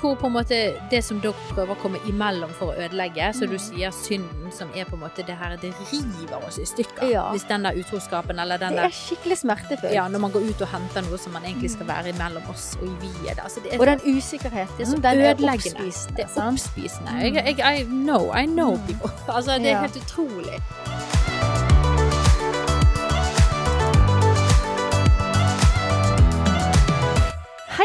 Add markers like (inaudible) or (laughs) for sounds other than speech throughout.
hvor på en måte det som dere prøver å komme imellom for å ødelegge, så du sier synden som er på en måte det her, det river oss i stykker. Ja. Hvis den der utroskapen eller den Det er skikkelig smertefullt. ja, når man går ut og henter noe som man egentlig skal være mellom oss og i viet. Altså, det er Og den usikkerheten, det er den er ødeleggende. oppspisende. Det er oppspisende. Jeg, jeg, I know, I know Mm. people. (laughs) Altså, det er helt utrolig.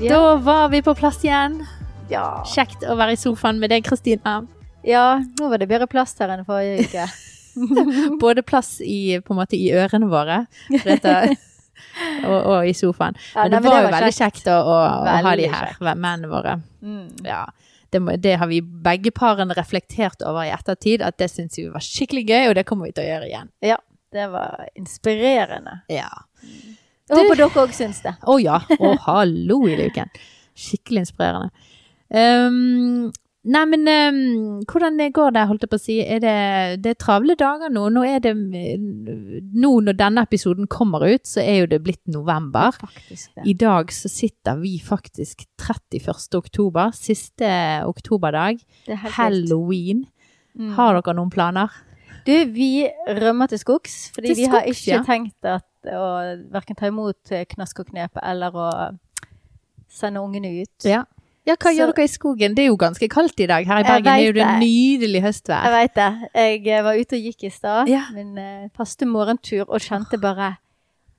Da var vi på plass igjen. Ja. Kjekt å være i sofaen med deg, Kristina. ja, nå var det bedre plass her enn forrige uke. (laughs) Både plass i, på en måte, i ørene våre dette, (laughs) og, og i sofaen. Ja, Men nei, det var jo veldig kjekt. kjekt å, å, å ha de her, kjekt. mennene våre. Mm. Ja, det, må, det har vi begge parene reflektert over i ettertid, at det syns vi var skikkelig gøy, og det kommer vi til å gjøre igjen. Ja, det var inspirerende. Ja. Jeg håper dere òg syns det. Å ja. Å, hallo i luken. Skikkelig inspirerende. Um, nei, men um, hvordan det går det, holdt jeg på å si. Er det, det er travle dager nå. Nå det Nå når denne episoden kommer ut, så er jo det blitt november. Faktisk. I dag så sitter vi faktisk 31. oktober, siste oktoberdag. er. Halloween. Mm. Har dere noen planer? Du, vi rømmer til skogs, fordi Til vi har ikke ja. tenkt at å verken ta imot eh, knask og knep eller å sende ungene ut. Ja. Ja, hva Så- gjør dere i skogen? Det er jo ganske kaldt i dag. Her i Bergen er jo det nydelig høstvær. Jeg veit det. Jeg eh, var ute og gikk i stad, Ja. min eh, faste morgentur, og kjente bare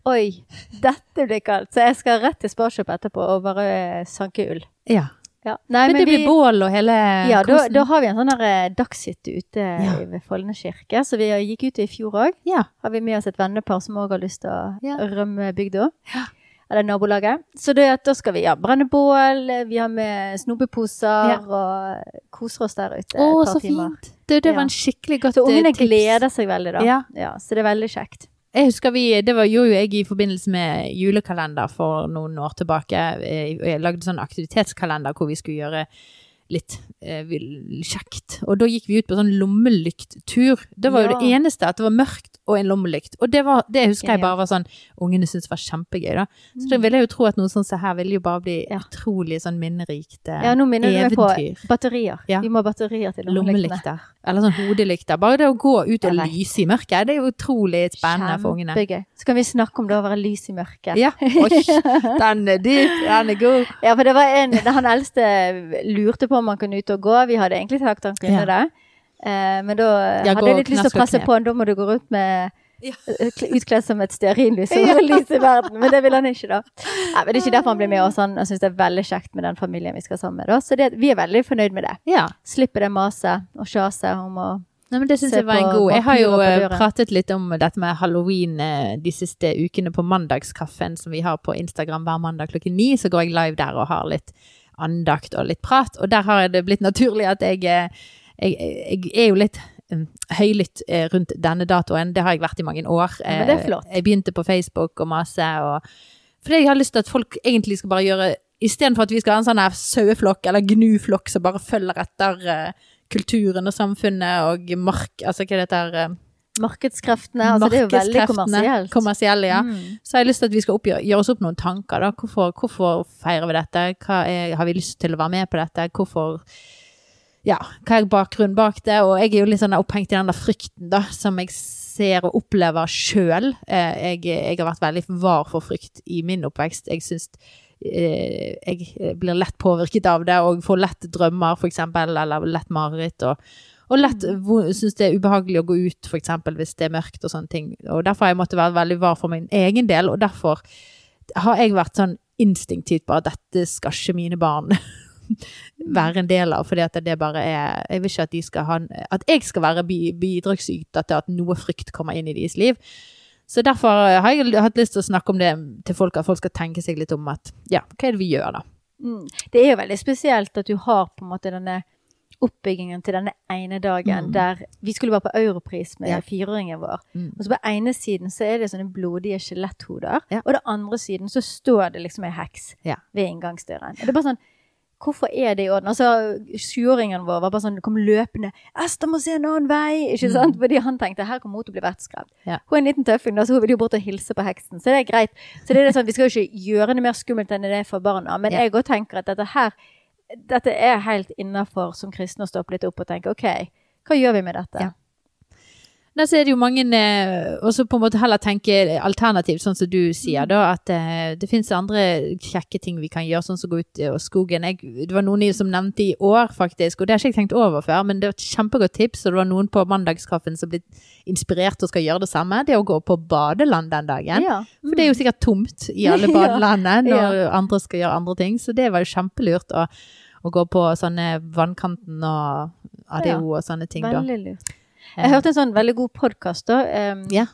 Oi, dette blir kaldt. Så jeg skal rett til Sparkjøp etterpå og bare sanke ull. Ja. Ja. Nei, Men, det blir bål og hele Ja, da, da har vi en sånn her eh, dagshytte ute Ja. ved Follene kirke. Så vi gikk ut i fjor òg. Ja. Har vi med oss et vennepar som òg har lyst til å rømme bygda. Ja. Eller nabolaget. Så det, da skal vi ja, brenne bål, vi har med snopeposer og koser oss der ute Å, et par så timer. fint. Det, det var en skikkelig godt Så ungene eh, tips. gleder seg veldig, da. Ja. så det er veldig kjekt. Jeg husker vi, Det var, gjorde jo jeg i forbindelse med julekalender for noen år tilbake. Jeg, lagde sånn aktivitetskalender hvor vi skulle gjøre litt eh, kjekt. Og da gikk vi ut på sånn lommelykttur. Det var jo det eneste, at det var mørkt og en lommelykt. Og det, var, det husker jeg bare var sånn Ungene syntes var kjempegøy, da. Så da ville jeg jo tro at noe sånt som her ville jo bare bli Ja. utrolig sånn minnerikt eventyr. Ja, nå minner du meg på batterier. Ja. Vi må ha batterier til lommelyktene. Eller sånn hodelykter. Bare det å gå ut og Eller. lyse i mørket, det er jo utrolig spennende for ungene. Kjempegøy. Så kan vi snakke om det å være lys i mørket. Ja. (laughs) Oi, den er dyp, den er god. Ja, for det var en, han eldste lurte på om han kunne ut og gå. Vi hadde egentlig sagt han kunne Ja. det. Eh, men da jeg hadde jeg litt lyst til å presse på han. Da må du gå rundt med Ja. eh, utkledd som et stearinlys og (laughs) Ja. (laughs) lys i verden. Men det vil han ikke, da. Nei, men det er ikke derfor han blir med oss. Han, syns det er veldig kjekt med den familien vi skal sammen med. Da. Så det, vi er veldig fornøyd med det. Ja. Slipper det maset og sjaset om å Nei, men det syns Se jeg var en god. Jeg har jo eh, pratet litt om dette med halloween eh, de siste ukene på mandagskaffen som vi har på Instagram hver mandag klokken ni. Så går jeg live der og har litt andakt og litt prat. Og der har det blitt naturlig at jeg, jeg, jeg er jo litt um, høylytt eh, rundt denne datoen. Det har jeg vært i mange år. Ja, men det er Eh, flott. Jeg begynte på Facebook og mase. Og, fordi jeg har lyst til at folk egentlig skal bare gjøre Istedenfor at vi skal ha en sånn saueflokk eller gnuflokk som bare følger etter eh, kulturen og samfunnet og mark... Altså hva det heter eh, Markedskreftene. Altså, det er jo veldig kommersielt. Kommersielle, ja. Mm. Så har jeg lyst til at vi skal oppgjøre, gjøre oss opp noen tanker. da. Hvorfor, hvorfor feirer vi dette? Er, har vi lyst til å være med på dette? Hvorfor Ja, hva er bakgrunnen bak det? Og jeg er jo litt sånn opphengt i den der frykten da, som jeg ser og opplever sjøl. Jeg, jeg har vært veldig var for frykt i min oppvekst. Jeg syns eh, jeg blir lett påvirket av det og får lett drømmer, for eksempel, eller lett mareritt. og og lett syns det er ubehagelig å gå ut, eksempel, hvis det er mørkt og sånne ting. Og derfor har jeg måttet være veldig var for min egen del, og derfor har jeg vært sånn instinktivt at dette skal ikke mine barn (laughs) (laughs) være en del av, fordi at det bare er Jeg vil ikke at de skal ha At jeg skal være bi- bidragsyter til at noe frykt kommer inn i deres liv. Så derfor har jeg hatt lyst til å snakke om det til folk, at folk skal tenke seg litt om at ja, hva er det vi gjør da? Mm. Det er jo veldig spesielt at du har på en måte denne oppbyggingen til denne ene dagen Mm. der vi skulle være på Europris med Ja. fireåringen vår. Mm. Og så på ene siden så er det sånne blodige skjeletthoder, Ja. og den andre siden så står det liksom ei heks Ja. ved inngangsdøren. Og det er bare sånn Hvorfor er det i orden? Altså, Sjuåringen vår var bare sånn, kom løpende 'Ester må se en annen vei!' ikke sant? Mm. Fordi han tenkte her kommer hun til å bli vettskremt. Ja. Hun er en liten tøffing, så hun vil jo bort og hilse på heksen. Så det er greit. Så det er sånn, Vi skal jo ikke gjøre det mer skummelt enn det er for barna. Men Ja. jeg òg tenker at dette her dette er helt innafor som kristne å stoppe litt opp og tenke OK, hva gjør vi med dette? Ja. Nei, så er det jo mange eh, Og så på en måte heller tenke alternativt, sånn som du sier, da. At eh, det finnes andre kjekke ting vi kan gjøre, sånn som gå ut i skogen. Jeg, det var noen som nevnte i år, faktisk, og det har ikke jeg tenkt over før, men det var et kjempegodt tips, og det var noen på mandagskaffen som ble inspirert og skal gjøre det samme. Det å gå på badeland den dagen. Ja. For det er jo sikkert tomt i alle (laughs) badelandene når andre skal gjøre andre ting, så det var jo kjempelurt å, å gå på sånne vannkanten og ADO og sånne ting, da. Veldig lurt. Jeg hørte en sånn veldig god podkast, da. em, Ja.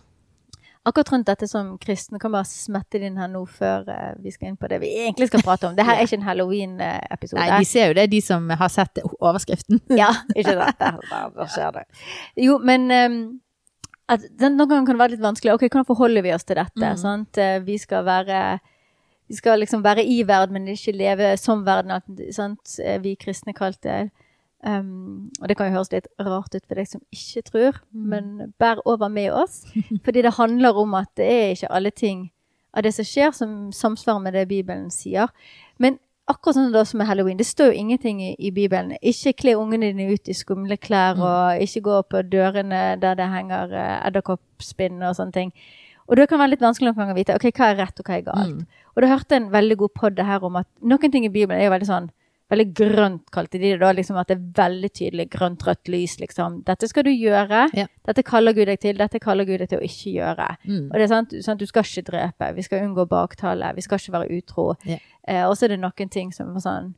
Akkurat rundt dette som kristne kan bare smette det inn her nå før uh, vi skal inn på det vi egentlig skal prate om. Det her er ikke en halloween-episode. Nei, de ser jo det, de som har sett overskriften. (laughs) Ja, ikke sant? (laughs) Der skjer det. Jo, men um, at den, noen ganger kan det være litt vanskelig. Ok, hvordan forholder vi oss til dette? Mm. Sant? Eh, Vi skal være vi skal liksom være i verden, men ikke leve som verden. Sant? Eh, Vi kristne kalte det. Um, og det kan jo høres litt rart ut for deg som ikke tror, Mm. men bær over med oss. (laughs) Fordi det handler om at det er ikke alle ting av det som skjer, som samsvarer med det Bibelen sier. Men akkurat sånn da som med halloween, det står jo ingenting i, i Bibelen. Ikke kle ungene dine ut i skumle klær, Mm. og ikke gå på dørene der det henger uh, edderkoppspinn og sånne ting. Og det kan være litt vanskelig noen ganger å vite ok, hva er rett og hva er galt. Mm. Og da hørte jeg en veldig god podd her om at noen ting i Bibelen er jo veldig sånn Veldig grønt, kalte de det da. liksom At det er veldig tydelig grønt, rødt lys. liksom. Dette skal du gjøre. Ja. Dette kaller Gud deg til. Dette kaller Gud deg til å ikke gjøre. Mm. Og det er sant, sant, Du skal ikke drepe. Vi skal unngå baktale. Vi skal ikke være utro. Ja. Eh, og så er det noen ting som er sånn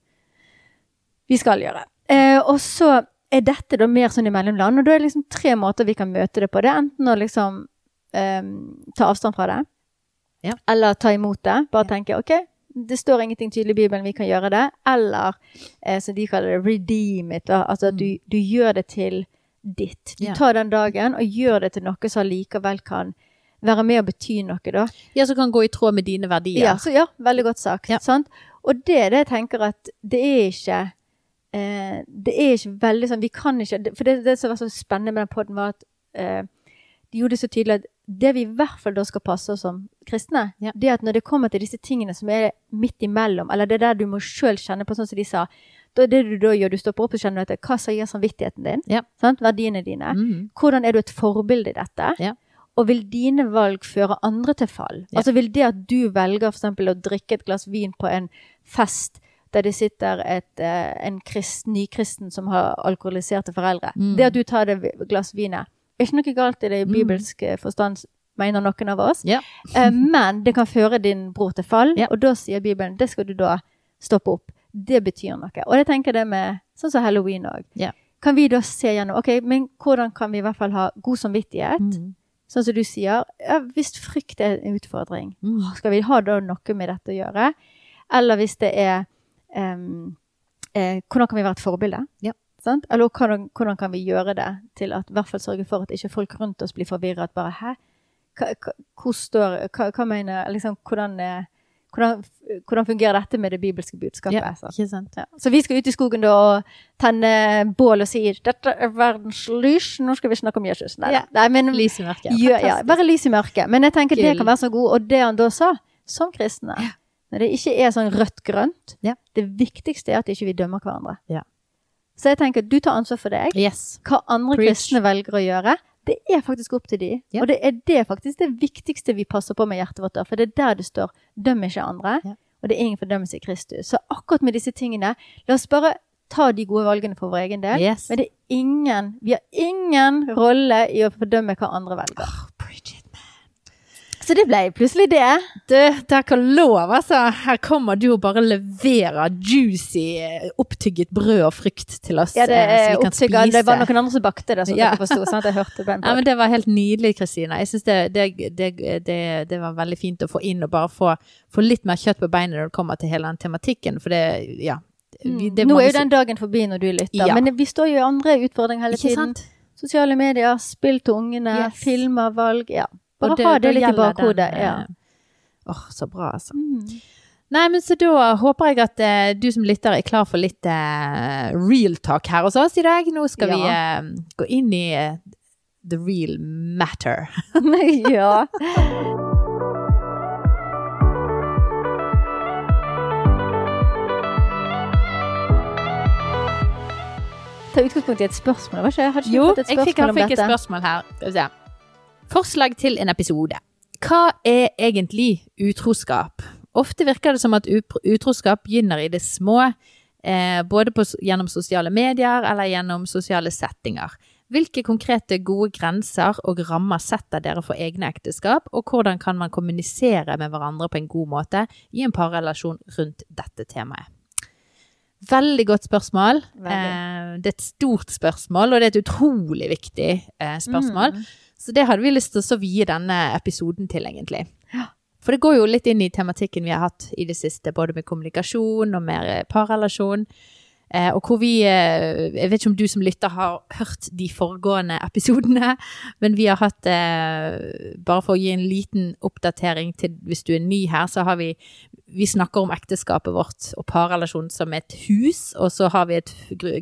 Vi skal gjøre. Eh, og så er dette da mer sånn i mellomland. Og da er det liksom tre måter vi kan møte det på. Det er enten å liksom eh, ta avstand fra det. Ja. Eller ta imot det. Bare Ja. tenke OK, det står ingenting tydelig i Bibelen, vi kan gjøre det. Eller eh, som de kaller det, redeem it. Da. Altså at du, du gjør det til ditt. Du tar den dagen og gjør det til noe som likevel kan være med og bety noe, da. Ja, som kan gå i tråd med dine verdier. Ja, så ja, veldig godt sagt. Ja. Sant? Og det er det jeg tenker at det er ikke eh, Det er ikke veldig sånn Vi kan ikke For det, det som var så spennende med den poden, var at eh, de gjorde det så tydelig at det vi i hvert fall da skal passe oss som kristne, Ja. det at når det kommer til disse tingene som er midt imellom, eller det er der du må sjøl kjenne på, sånn som de sa da det du da gjør, du stopper opp og kjenner etter hva sier samvittigheten din, Ja. sant? verdiene dine. Mhm. Hvordan er du et forbilde i dette? Ja. Og vil dine valg føre andre til fall? Altså vil det at du velger for eksempel å drikke et glass vin på en fest der det sitter et, eh, en krist, nykristen som har alkoholiserte foreldre. Mm. Det at du tar det glass vinet, ikke noe galt i det i Mm. bibelsk eh, forstand, mener noen av oss. Ja. Eh, men det kan føre din bror til fall, Ja. og da sier Bibelen det skal du da stoppe opp. Det betyr noe. Og jeg tenker det med sånn som halloween òg. Ja. Kan vi da se gjennom ok, men hvordan kan vi i hvert fall ha god samvittighet? Mm. Sånn som du sier, hvis frykt er en utfordring, Mhm. skal vi ha da noe med dette å gjøre? Eller hvis det er um, eh, Hvordan kan vi være et forbilde? Ja. Sant? Eller hvordan, hvordan kan vi gjøre det til at i hvert fall sørge for at ikke folk rundt oss blir forvirret? Bare hæ? Hva, hvor står, hva, hva mener liksom, hvordan, eh, hvordan, hvordan fungerer dette med det bibelske budskapet? Ja, ikke sant. Ja. Så vi skal ut i skogen da og tenne bål og si 'Dette er verdens lys', nå skal vi snakke om Jesus. Nei, Ja. nei men Lys i mørket. ja, bare lys i mørket. Men jeg tenker det kan være så god. Og det han da sa, som kristne Når det ikke er sånn rødt-grønt Ja. Det viktigste er at ikke vi dømmer hverandre. Ja. Så jeg tenker du tar ansvar for deg. Yes. Hva andre Preach. kristne velger å gjøre, det er faktisk opp til de. Yeah. Og det er det faktisk det viktigste vi passer på med hjertet vårt. For det er der det står 'døm ikke andre', yeah. og det er ingen fordømmelse i Kristus. Så akkurat med disse tingene, la oss bare ta de gode valgene for vår egen del. Yes. Men det ingen, vi har ingen rolle i å fordømme hva andre velger. Oh. Så det ble plutselig det. Du, takk og lov, altså. Her kommer du og bare leverer juicy, eh, opptygget brød og frukt til oss. Ja, det, er opptygget. det var noen andre som bakte det, som Ja. dere forsto. Sånn at jeg hørte (laughs) den. Ja, men Det var helt nydelig, Kristina. Jeg syns det, det, det, det, var veldig fint å få inn og bare få, få litt mer kjøtt på beinet når det kommer til hele den tematikken. For det, ja vi- det Mm. Nå er jo den dagen forbi når du lytter, Ja. men vi står jo i andre utfordringer hele Ikke tiden. sant? Sosiale medier, spill til ungene, Yes. filmer, valg. Ja. Bare det, ha det litt i bakhodet. den, ja. oh, Åh, så bra, altså. Mm. Nei, men så da håper jeg at eh, du som lytter er klar for litt eh, real talk her hos oss i dag. Nå skal vi Ja. eh, gå inn i eh, the real matter. (laughs) ja. Ta utgangspunkt i et spørsmål. Var ikke, hadde ikke Jo, fått et jeg fikk, spørsmål jeg om fikk et spørsmål her. Skal vi se. Forslag til en episode. Hva er egentlig utroskap? Ofte virker det som at utroskap begynner i det små, eh, både på, gjennom sosiale medier eller gjennom sosiale settinger. Hvilke konkrete gode grenser og rammer setter dere for egne ekteskap, og hvordan kan man kommunisere med hverandre på en god måte i en parrelasjon rundt dette temaet? Veldig godt spørsmål. Veldig. Eh, det er et stort spørsmål, og det er et utrolig viktig eh, spørsmål. Mm. Så det hadde vi lyst til å vie denne episoden til, egentlig. Ja. For det går jo litt inn i tematikken vi har hatt i det siste, både med kommunikasjon og mer eh, parrelasjon. Eh, og hvor vi eh, Jeg vet ikke om du som lytter har hørt de foregående episodene, (laughs) men vi har hatt eh, Bare for å gi en liten oppdatering til hvis du er ny her, så har vi vi snakker om ekteskapet vårt og parrelasjon som et hus, og så har vi et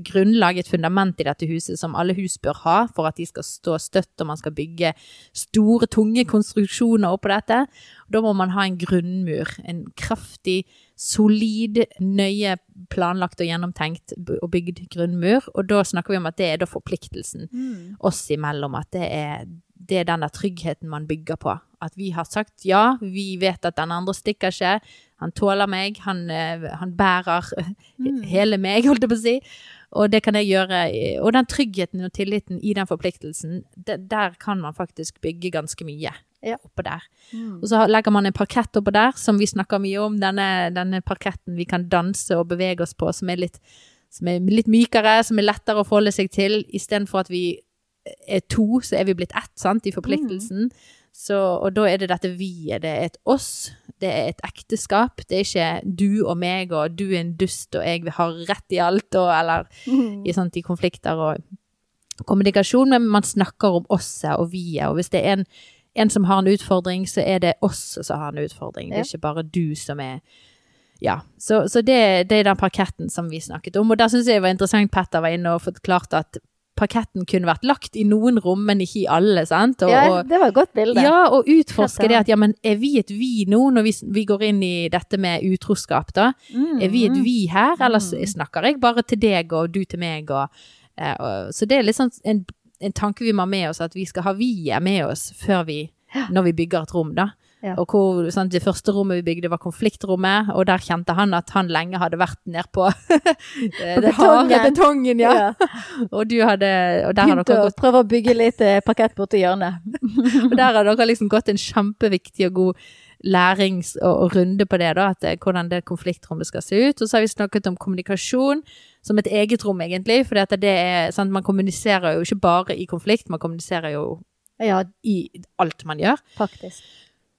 grunnlag, et fundament i dette huset som alle hus bør ha for at de skal stå støtt og man skal bygge store, tunge konstruksjoner oppå dette. Da må man ha en grunnmur, en kraftig, solid, nøye planlagt og gjennomtenkt og bygd grunnmur, og da snakker vi om at det er da forpliktelsen Mm. oss imellom, at det er, det er den der tryggheten man bygger på. At vi har sagt ja, vi vet at den andre stikker ikke, han tåler meg, han, eh, han bærer (laughs) Mm. hele meg, holdt jeg på å si. Og det kan jeg gjøre. Og den tryggheten og tilliten i den forpliktelsen, det, der kan man faktisk bygge ganske mye. Ja. Oppå der. Mm. Og så legger man en parkett oppå der, som vi snakker mye om. Denne, denne parketten vi kan danse og bevege oss på, som er litt, som er litt mykere, som er lettere å forholde seg til. Istedenfor at vi er to, så er vi blitt ett, sant, i forpliktelsen. Så, og da er det dette vi-et. Det er et oss. Det er et ekteskap. Det er ikke du og meg, og du er en dust, og jeg har rett i alt, og, eller Mm. i, sånt, i konflikter og kommunikasjon, men man snakker om osset og vi-et. Og hvis det er en, en som har en utfordring, så er det oss som har en utfordring. Det er ikke bare du som er Ja. Så, så det, det er den parketten som vi snakket om. Og der syns jeg det var interessant Petter var inne og forklarte at parketten kunne vært lagt i noen rom, men ikke i alle. sant? Og, Ja, det var et godt bilde. ja, og utforske det at ja, men er vi et vi nå, når vi, vi går inn i dette med utroskap, da? Mm. Er vi et vi her, eller Mm. snakker jeg bare til deg og du til meg? Og, eh, og, så det er litt sånn en, en tanke vi må ha med oss, at vi skal ha vi-et med oss før vi, når vi bygger et rom, da. Ja. Og hvor, sant, det første rommet vi bygde var konfliktrommet, og der kjente han at han lenge hadde vært ned på, (laughs) eh, harde betongen. betongen, ja. Ja. (laughs) Og du hadde, og der Begynte å gått prøve å bygge litt eh, parkett borti hjørnet. (laughs) og der har dere liksom gått en kjempeviktig og god lærings- og, og runde på det, da, at, eh, hvordan det konfliktrommet skal se ut. Og så har vi snakket om kommunikasjon som et eget rom, egentlig. For det sant, man kommuniserer jo ikke bare i konflikt, man kommuniserer jo Ja, i alt man gjør. faktisk.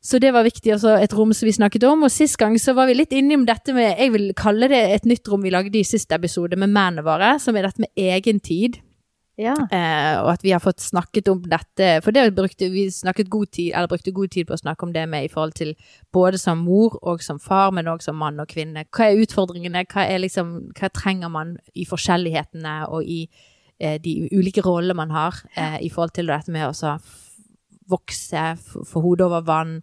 Så det var viktig, altså et rom som vi snakket om. Og sist gang så var vi litt innom dette med, jeg vil kalle det et nytt rom vi lagde i siste episode med mennene våre, som er dette med egentid. Ja. Eh, og at vi har fått snakket om dette, for det brukte vi god tid, eller brukte god tid på å snakke om det med i forhold til både som mor og som far, men også som mann og kvinne. Hva er utfordringene? Hva, er liksom, hva trenger man i forskjellighetene og i eh, de ulike rollene man har eh, i forhold til dette med å vokse, få hodet over vann,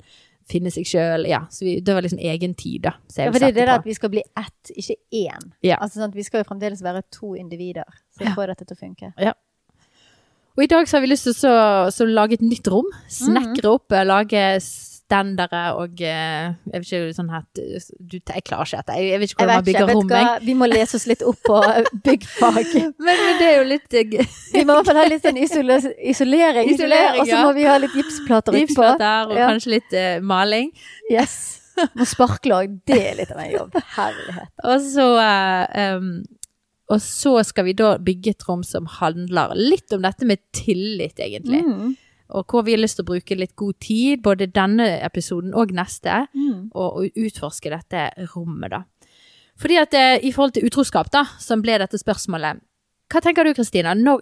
finne seg sjøl. Ja, så vi, det var liksom egen tid, da. Ja, for det er det der at vi skal bli ett, ikke én. Ja. Altså, sånn, at vi skal jo fremdeles være to individer for Ja. å få dette til å funke. Ja. Og i dag så har vi lyst til å så, så lage et nytt rom. Snekre opp, lage s- stendere og eh, Jeg vet ikke sånn at du, Jeg klarer ikke dette. Jeg, jeg vet ikke hvordan man bygger rom. vi må lese oss litt opp på (laughs) byggfag. Men, men det er jo litt eh, (laughs) Vi må i hvert fall ha litt sånn isolering, isolering? Isolering, og så må vi ha litt gipsplater utpå. gipsplater og Ja. kanskje litt uh, maling. Yes. (laughs) Må sparkle òg. Det er litt av en jobb. Herlighet. Og så, uh, um, og så skal vi da bygge et rom som handler litt om dette med tillit, egentlig. Mm. Og hvor vi har lyst til å bruke litt god tid, både denne episoden og neste, Mm. og, og utforske dette rommet, da. Fordi at eh, i forhold til utroskap, da, som ble dette spørsmålet, hva tenker du, Kristina? Når,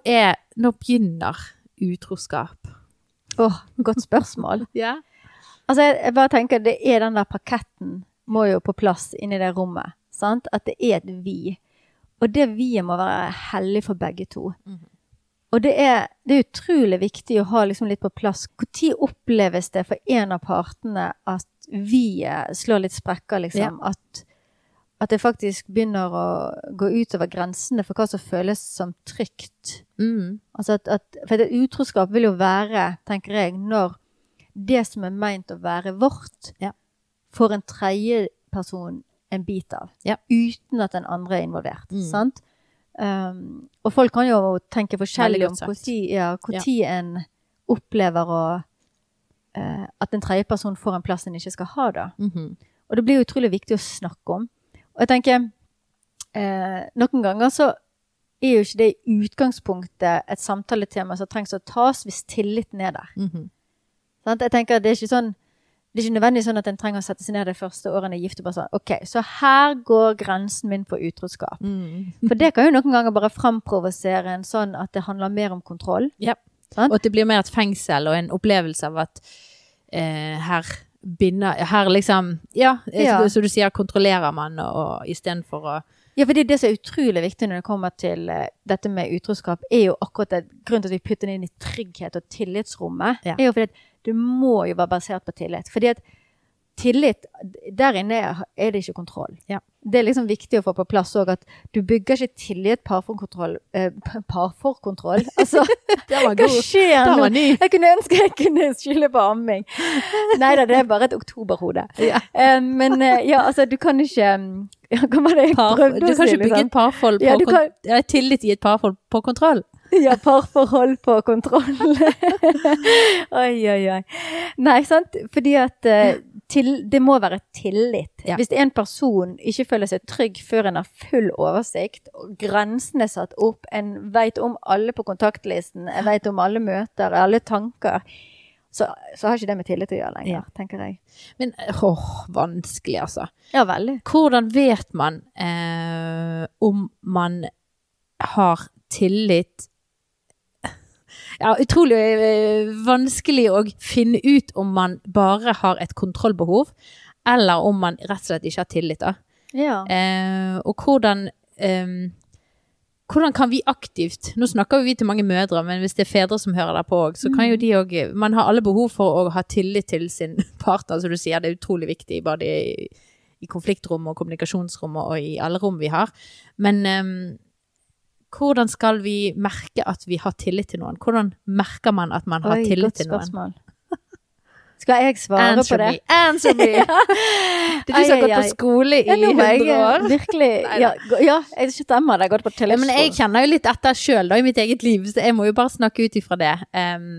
når begynner utroskap? Åh, godt spørsmål. (laughs) Ja. Altså, jeg, bare tenker det er den der parketten må jo på plass inni det rommet. Sant? At det er et vi. Og det vi-et må være hellig for begge to. Mhm. Og det er, det er utrolig viktig å ha liksom litt på plass. Når oppleves det for en av partene at vi-et slår litt sprekker, liksom? At, at det faktisk begynner å gå utover grensene for hva som føles som trygt. Mm. Altså at, at, for et utroskap vil jo være, tenker jeg, når det som er meint å være vårt, Ja. får en tredjeperson en bit av. Ja. Uten at den andre er involvert. Mm. Sant? Um, og folk kan jo tenke forskjellig om når ja, tid en opplever å uh, At en tredjeperson får en plass en ikke skal ha, da. Mhm. Og det blir utrolig viktig å snakke om. Og jeg tenker uh, Noen ganger så er jo ikke det i utgangspunktet et samtaletema som trengs å tas hvis tilliten er der. Mm -hmm. sånn? Jeg tenker det er ikke sånn det er ikke nødvendigvis sånn at en trenger å sette seg ned de første årene i gift og bare sånn OK, så her går grensen min for utroskap. Mm. For det kan jo noen ganger bare framprovosere en sånn at det handler mer om kontroll. Ja. Sånn? Og at det blir mer et fengsel og en opplevelse av at eh, her binder Her liksom Ja, Ja. som du sier, kontrollerer man, og, og istedenfor å Ja, for det, det som er utrolig viktig når det kommer til eh, dette med utroskap, er jo akkurat det, grunnen til at vi putter det inn i trygghet og tillitsrommet, Ja. er jo fordi at det må jo være basert på tillit. Fordi at tillit, der inne er det ikke kontroll. Ja. Det er liksom viktig å få på plass òg at du bygger ikke tillit parforkontroll eh, Parforkontroll? (laughs) Altså, Det var hva skjer Det nå? Jeg kunne ønske jeg kunne skylde på amming. Nei da, det er bare et oktoberhode. Ja. Eh, men eh, ja, altså, du kan ikke ja, Hva var det jeg Par, prøvde du kan ikke bygge liksom? et parforhold på Ja, kan... ja, tillit i et parforhold på kontroll. (laughs) Ja, parforhold på kontroll. (laughs) oi, oi, oi. Nei, sant? Fordi at eh, til, det må være tillit. Ja. Hvis en person ikke føler seg trygg før en har full oversikt, og grensene er satt opp, en vet om alle på kontaktlisten, en vet om alle møter, alle tanker, så, så har ikke det med tillit å gjøre lenger, Ja. tenker jeg. Men åh, vanskelig, altså. Ja, veldig. Hvordan vet man eh, om man har tillit Ja, utrolig eh, vanskelig å finne ut om man bare har et kontrollbehov, eller om man rett og slett ikke har tillit. da. Ja. Eh, og hvordan eh, hvordan kan vi aktivt Nå snakker vi til mange mødre, men hvis det er fedre som hører der på òg, så kan jo de òg Man har alle behov for å ha tillit til sin (laughs) partner, som du sier. Det er utrolig viktig både i, i konfliktrom og kommunikasjonsrom og i alle rom vi har. Men eh, hvordan skal vi merke at vi har tillit til noen? Hvordan merker man at man har Oi, tillit til noen? spørsmål. Skal jeg svare Answer på det? me! Answer me! (laughs) Det er du som har gått på skole i Ja, nå må jeg 100 år. virkelig Ja, ja jeg stemmer det. Jeg har gått på Ja, men jeg kjenner jo litt etter sjøl i mitt eget liv, så jeg må jo bare snakke ut ifra det. Em,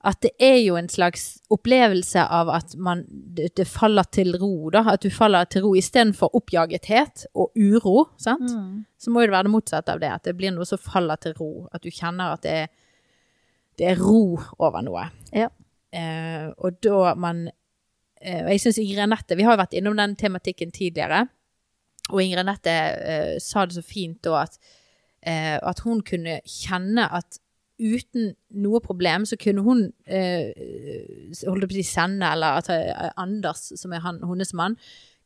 at det er jo en slags opplevelse av at man det, faller til ro, da. At du faller til ro istedenfor oppjagethet og uro, sant. Mm. Så må jo det være det motsatte av det. At det blir noe som faller til ro. At du kjenner at det er, det er ro over noe. Ja. Eh, og da man eh, Og jeg syns Ingrid Anette Vi har jo vært innom den tematikken tidligere. Og Ingrid Anette eh, sa det så fint da at, eh, at hun kunne kjenne at uten noe problem så kunne hun eh, holdt på å si sende, eller at eh, Anders, som er han, hennes mann,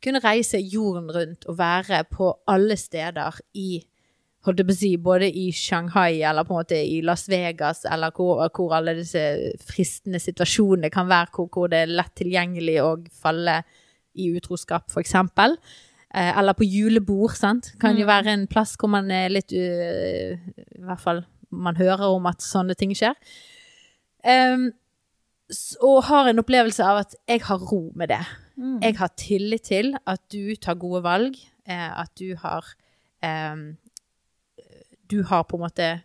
kunne reise jorden rundt og være på alle steder i holdt jeg på å si, både i Shanghai eller på en måte i Las Vegas, eller hvor, hvor alle disse fristende situasjonene kan være, hvor, hvor det er lett tilgjengelig å falle i utroskap, eksempel. Eh, eller på julebord, sant. Kan jo Mm. være en plass hvor man er litt uh, I hvert fall man hører om at sånne ting skjer. Um, og har en opplevelse av at jeg har ro med det. Mm. Jeg har tillit til at du tar gode valg, eh, at du har em, Du har på en måte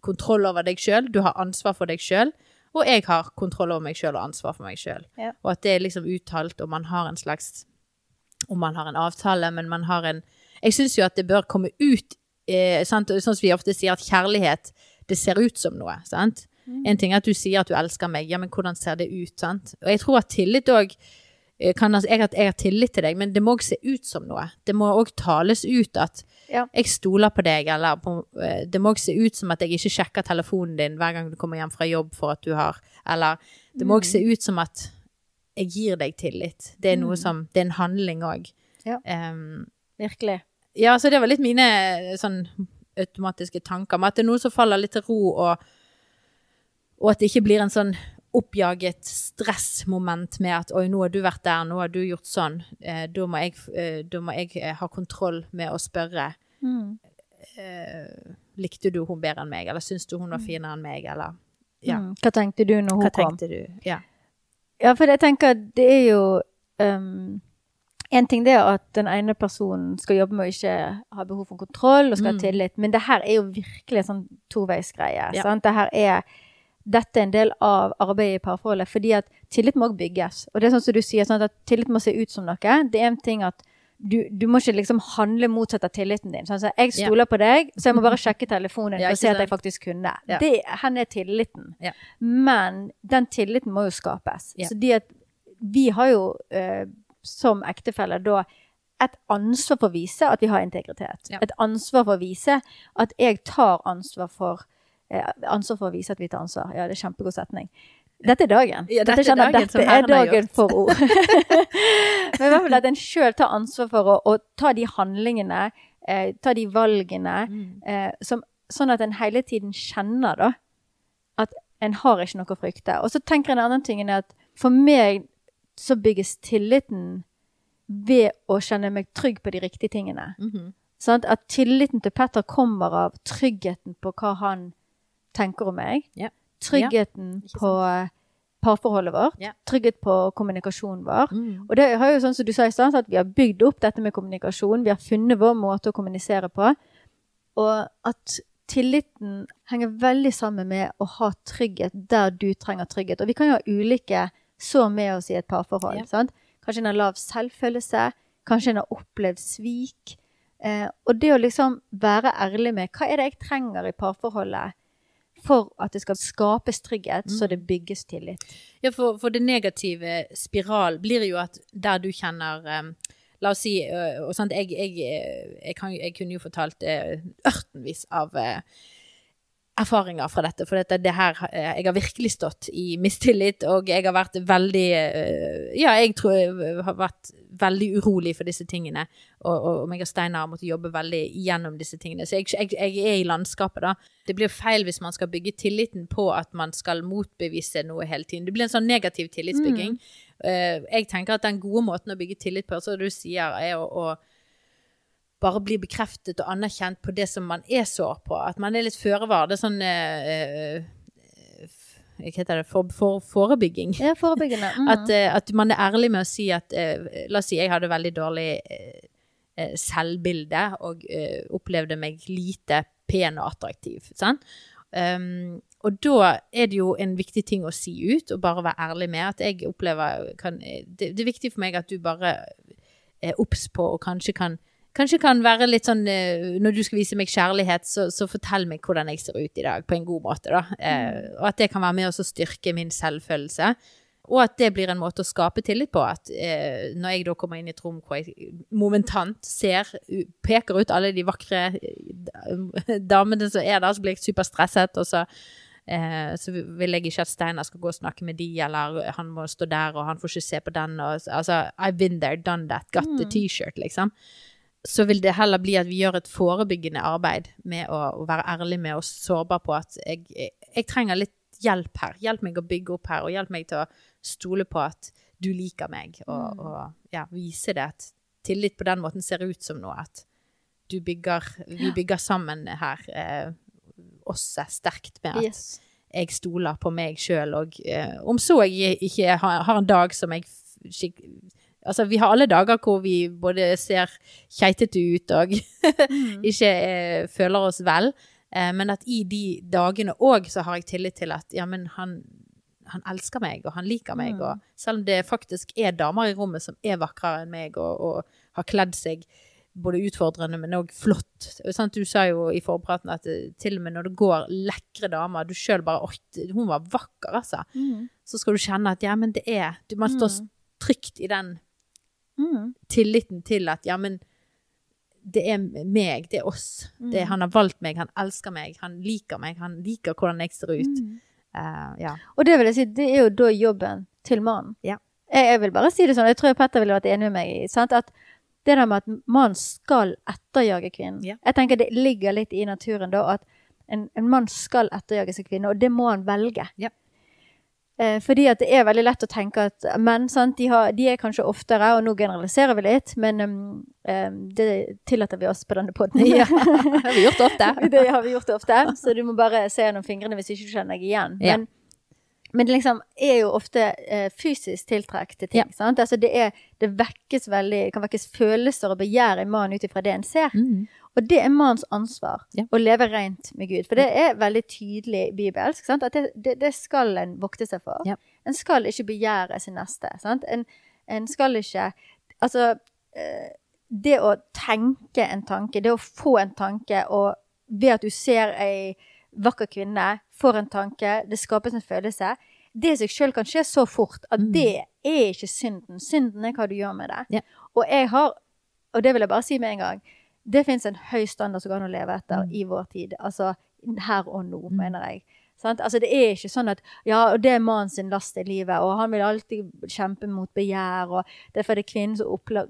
kontroll over deg sjøl, du har ansvar for deg sjøl, og jeg har kontroll over meg sjøl og ansvar for meg sjøl. Ja. Og at det er liksom uttalt, og man har en slags Om man har en avtale, men man har en Jeg syns jo at det bør komme ut eh, sant? Sånn som vi ofte sier, at kjærlighet, det ser ut som noe. sant? En ting er at du sier at du elsker meg, ja, men hvordan ser det ut? sant? Og jeg tror at tillit òg kan, altså, jeg, jeg har tillit til deg, men det må òg se ut som noe. Det må òg tales ut at Ja. jeg stoler på deg, eller på, eh, det må òg se ut som at jeg ikke sjekker telefonen din hver gang du kommer hjem fra jobb for at du har Eller det må òg se ut som at jeg gir deg tillit. Det er noe Mm. som Det er en handling òg. Ja. Virkelig. Ja, så det var litt mine eh, sånn automatiske tanker Men at det er noe som faller litt til ro, og, og at det ikke blir en sånn oppjaget stressmoment med at oi, nå har du vært der, nå har du gjort sånn. Eh, da, må jeg, eh, da må jeg eh, ha kontroll med å spørre Mm. eh, likte du hun bedre enn meg, eller syns du hun var finere enn meg, eller ja. Mm. Hva tenkte du når hun Hva kom? du? Ja. Ja, for jeg tenker at det er jo um, En ting det er at den ene personen skal jobbe med å ikke ha behov for kontroll og skal ha Mm. tillit, men det her er jo virkelig en sånn toveisgreie. Ja. sant? Det her er dette er en del av arbeidet i parforholdet, fordi at tillit må også bygges. Og det er sånn som du sier, sånn at tillit må se ut som noe. Det er en ting at du, du må ikke liksom handle motsatt av tilliten din. Sånn, så jeg Ja. stoler på deg, så jeg må bare (laughs) sjekke telefonen Ja, for å se at jeg faktisk kunne. Ja. Det, hen er tilliten. Ja. Men den tilliten må jo skapes. Ja. Så de at vi har jo eh, som ektefeller da et ansvar for å vise at vi har integritet. Ja. Et ansvar for å vise at jeg tar ansvar for eh, Ansvar for å vise at vi tar ansvar. Ja, det er kjempegod setning. Dette er dagen. Ja, dette Dette dagen dette er dagen for ord. (laughs) Men i hvert fall at en sjøl tar ansvar for å, å ta de handlingene, eh, ta de valgene, Mm. eh, som, sånn at en hele tiden kjenner da, at en har ikke noe å frykte. Og så tenker jeg en annen ting enn at for meg så bygges tilliten ved å kjenne meg trygg på de riktige tingene. Mm -hmm. sånn At tilliten til Petter kommer av tryggheten på hva han tenker om meg. Yeah. Tryggheten yeah. på parforholdet vårt. Yeah. Trygghet på kommunikasjonen vår. Mm. Og det har jo sånn som du sa i stad, at vi har bygd opp dette med kommunikasjon. Vi har funnet vår måte å kommunisere på. Og at tilliten henger veldig sammen med å ha trygghet der du trenger trygghet. Og vi kan jo ha ulike så med oss i et parforhold. Ja. Kanskje en har lav selvfølelse. Kanskje en har opplevd svik. Eh, og det å liksom være ærlig med hva er det jeg trenger i parforholdet for at det skal skapes trygghet, så det bygges tillit. Ja, for, for det negative spiral blir jo at der du kjenner um, La oss si øh, og sant, jeg, jeg, øh, jeg, kan, jeg kunne jo fortalt ørtenvis av erfaringer fra dette. For dette, det her, øh, jeg har virkelig stått i mistillit, og jeg har vært veldig øh, Ja, jeg tror jeg har vært veldig urolig for disse tingene. Og, og, og meg og Steinar har måttet jobbe veldig gjennom disse tingene. Så jeg, jeg, jeg er i landskapet, da. Det blir feil hvis man skal bygge tilliten på at man skal motbevise noe hele tiden. Det blir en sånn negativ tillitsbygging. Mm. jeg tenker at den gode måten å bygge tillit på, som du sier, er å, å bare bli bekreftet og anerkjent på det som man er sår på. At man er litt føre var. Det er sånn eh, Hva heter det? For, for, forebygging. Ja, forebyggende. (laughs) Mm. At, at man er ærlig med å si at La oss si jeg hadde veldig dårlig selvbilde og opplevde meg lite pen og attraktiv. Sant? Um, og da er det jo en viktig ting å si ut, og bare være ærlig med at jeg opplever kan, det, det er viktig for meg at du bare er obs på og kanskje kan Kanskje kan være litt sånn eh, Når du skal vise meg kjærlighet, så, så fortell meg hvordan jeg ser ut i dag, på en god måte, da. Eh, og at det kan være med å styrke min selvfølelse. Og at det blir en måte å skape tillit på. At eh, når jeg da kommer inn i et rom hvor jeg momentant ser, peker ut alle de vakre eh, (laughs) damene som er der, så blir jeg superstresset, og så eh, så vil jeg ikke at Steinar skal gå og snakke med de, eller han må stå der, og han får ikke se på den. Og, altså, I've been there, done that, got the T-shirt, liksom. Så vil det heller bli at vi gjør et forebyggende arbeid med å, å være ærlig med og sårbar på at jeg, jeg, jeg trenger litt hjelp her. Hjelp meg å bygge opp her, og hjelp meg til å stole på at du liker meg, og, og ja, vise det at tillit på den måten ser ut som noe. At du bygger, vi bygger sammen her, eh, oss er sterkt med at Yes. jeg stoler på meg sjøl. Og eh, om så jeg ikke har, har en dag som jeg Altså, vi har alle dager hvor vi både ser keitete ut og Mm. (laughs) ikke eh, føler oss vel. Eh, men at i de dagene òg så har jeg tillit til at ja, men han, han elsker meg, og han liker meg. Mm. Og selv om det faktisk er damer i rommet som er vakrere enn meg, og, og har kledd seg både utfordrende, men òg flott. Sant? Du sa jo i forpraten at eh, til og med når det går lekre damer, du sjøl bare Oi, hun var vakker, altså. Mm. Så skal du kjenne at ja, men det er du, Man står Mm. trygt i den Mm. tilliten til at ja, men det er meg, det er oss. Det, Mm. han har valgt meg, han elsker meg, han liker meg, han liker hvordan jeg ser ut. Mm. Uh, ja. Og det vil jeg si, det er jo da jobben til mannen. Ja. Jeg, jeg vil bare si det sånn, jeg tror Petter ville vært enig med meg i, sant? at det der med at mannen skal etterjage kvinnen. Ja. Jeg tenker det ligger litt i naturen da, at en, en mann skal etterjage sin kvinne, og det må han velge. Ja. Eh, fordi at det er veldig lett å tenke at menn, sant, de, har, de er kanskje oftere, og nå generaliserer vi litt, men um, um, det tillater vi oss på denne podden. (laughs) ja. (laughs) Det har vi gjort ofte. det har vi gjort ofte, så du må bare se gjennom fingrene hvis ikke du kjenner deg igjen. Ja. Men, det liksom er jo ofte eh, fysisk tiltrekk til ting. Ja. Sant? Altså det, er, det vekkes veldig, kan vekkes følelser og begjær i mannen ut ifra det en ser. Mm. Og det er mannens ansvar Ja. å leve rent med Gud. For det er veldig tydelig bibelsk. Sant? At det, det, det skal en vokte seg for. Ja. En skal ikke begjære sin neste. Sant? En, en skal ikke Altså eh, Det å tenke en tanke, det å få en tanke, og ved at du ser ei vakker kvinne, får en tanke, det skapes en følelse Det i seg sjøl kan skje så fort at Mm. det er ikke synden. Synden er hva du gjør med det. Ja. Og jeg har, og det vil jeg bare si med en gang det fins en høy standard som går an å leve etter Mm. i vår tid. Altså her og nå, Mm. mener jeg. Sant? Altså, det er ikke sånn at ja, det er mannen sin last i livet, og han vil alltid kjempe mot begjær, og derfor er det kvinnens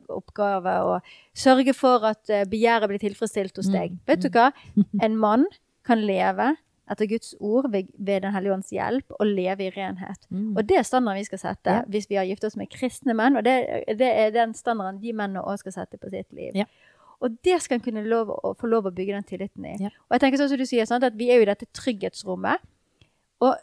oppgave å sørge for at eh, begjæret blir tilfredsstilt hos Mm. deg. Vet du hva? (laughs) En mann kan leve etter Guds ord ved, ved Den hellige ånds hjelp og leve i renhet. Mm. Og det er standarden vi skal sette Ja. hvis vi har giftet oss med kristne menn. Og det, det er den standarden de mennene òg skal sette på sitt liv. Ja. Og det skal en kunne lov få lov å bygge den tilliten i. Ja. Og jeg tenker sånn som du sier, sånn at vi er jo i dette trygghetsrommet. Og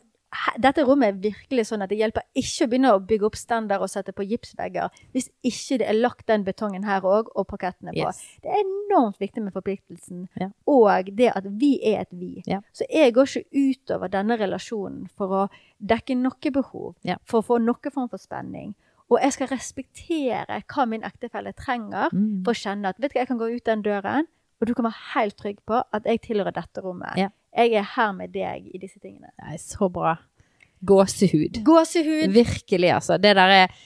dette rommet er virkelig sånn at det hjelper ikke å begynne å bygge opp standard og sette på gipsvegger hvis ikke det er lagt den betongen her òg, og parkettene på. Yes. Det er enormt viktig med forpliktelsen, Ja. og det at vi er et vi. Ja. Så jeg går ikke utover denne relasjonen for å dekke noe behov, Ja. for å få noe form for spenning. Og jeg skal respektere hva min ektefelle trenger Mm. for å kjenne at vet du hva, jeg kan gå ut den døren, og du kan være helt trygg på at jeg tilhører dette rommet. Jeg er her med deg i disse tingene. Nei, så bra. Gåsehud. Gåsehud. Virkelig, altså. Det der er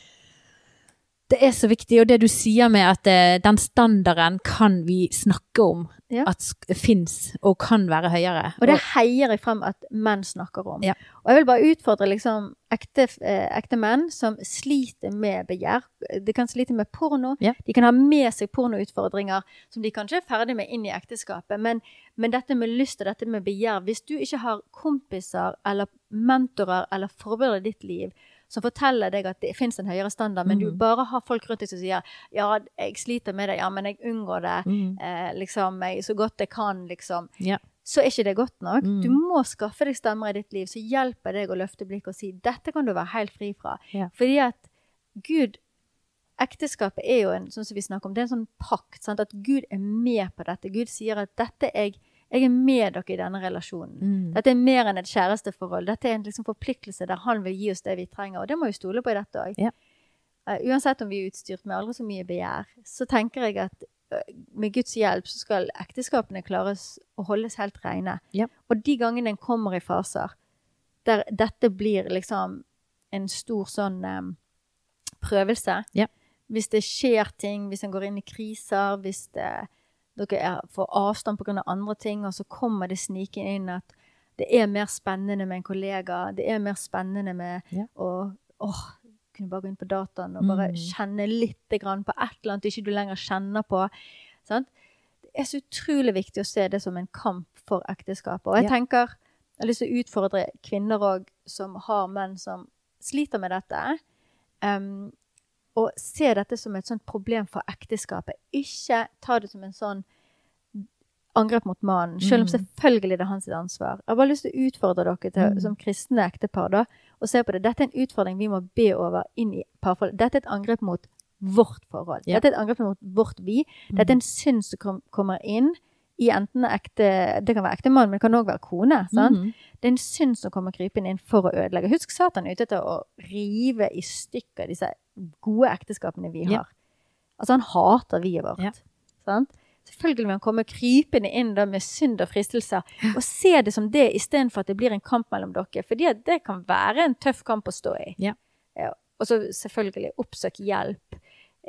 Det er så viktig, og det du sier med at eh, den standarden kan vi snakke om Ja. at fins og kan være høyere. Og det heier jeg frem at menn snakker om. Ja. Og jeg vil bare utfordre liksom ekte, eh, ekte menn som sliter med begjær. De kan slite med porno. Ja. De kan ha med seg pornoutfordringer som de kanskje er ferdig med inn i ekteskapet. Men, men dette med lyst og dette med begjær Hvis du ikke har kompiser eller mentorer eller forbilder i ditt liv som forteller deg at det fins en høyere standard, men du Mhm. bare har folk rundt deg som sier 'ja, jeg sliter med det, ja, men jeg unngår det', Mm. eh, liksom, jeg, så godt jeg kan, liksom Ja. så er ikke det godt nok. Mm. Du må skaffe deg stemmer i ditt liv som hjelper deg å løfte blikket og si 'dette kan du være helt fri fra'. Ja. Fordi at Gud Ekteskapet er jo en sånn som vi snakker om, det er en sånn pakt. Sant? At Gud er med på dette. Gud sier at dette er, jeg er med dere i denne relasjonen. Mm. Dette er mer enn et kjæresteforhold. Dette er en liksom forpliktelse der han vil gi oss det vi trenger. Og det må vi stole på i dette òg. Ja. uansett om vi er utstyrt med aldri så mye begjær, så tenker jeg at uh, med Guds hjelp så skal ekteskapene klares å holdes helt rene. Ja. Og de gangene en kommer i faser der dette blir liksom en stor sånn um, prøvelse Ja. Hvis det skjer ting, hvis en går inn i kriser, hvis det, dere er, får avstand pga. andre ting, og så kommer det snikende inn at det er mer spennende med en kollega, det er mer spennende med Ja. å åh, kunne bare gå inn på dataen og bare Mm. kjenne litt grann på et eller annet ikke du lenger kjenner på. Sant? Det er så utrolig viktig å se det som en kamp for ekteskapet. Og jeg Ja. tenker, jeg har lyst til å utfordre kvinner òg som har menn som sliter med dette. Um, og se dette som et sånt problem for ekteskapet. Ikke ta det som en sånn angrep mot mannen, selv om Mm. selvfølgelig det er hans ansvar. Jeg har bare lyst til å utfordre dere til, Mm. som kristne ektepar da, og se på det. Dette er en utfordring vi må be over inn i parforholdet. Dette er et angrep mot vårt forhold. Dette er et angrep mot vårt vi. Dette er en synd som kom, kommer inn i enten ekte Det kan være ektemann, men det kan òg være kone. sant? Mhm. Det er en synd som kommer krypende inn for å ødelegge. Husk Satan er ute etter å rive i stykker disse gode ekteskapene vi har. Ja. Altså, han hater viet vårt. Ja. Sant? Selvfølgelig vil han komme krypende inn da med synd og fristelser, og se det som det istedenfor at det blir en kamp mellom dere. For det kan være en tøff kamp å stå i. Ja. Og så selvfølgelig oppsøk hjelp.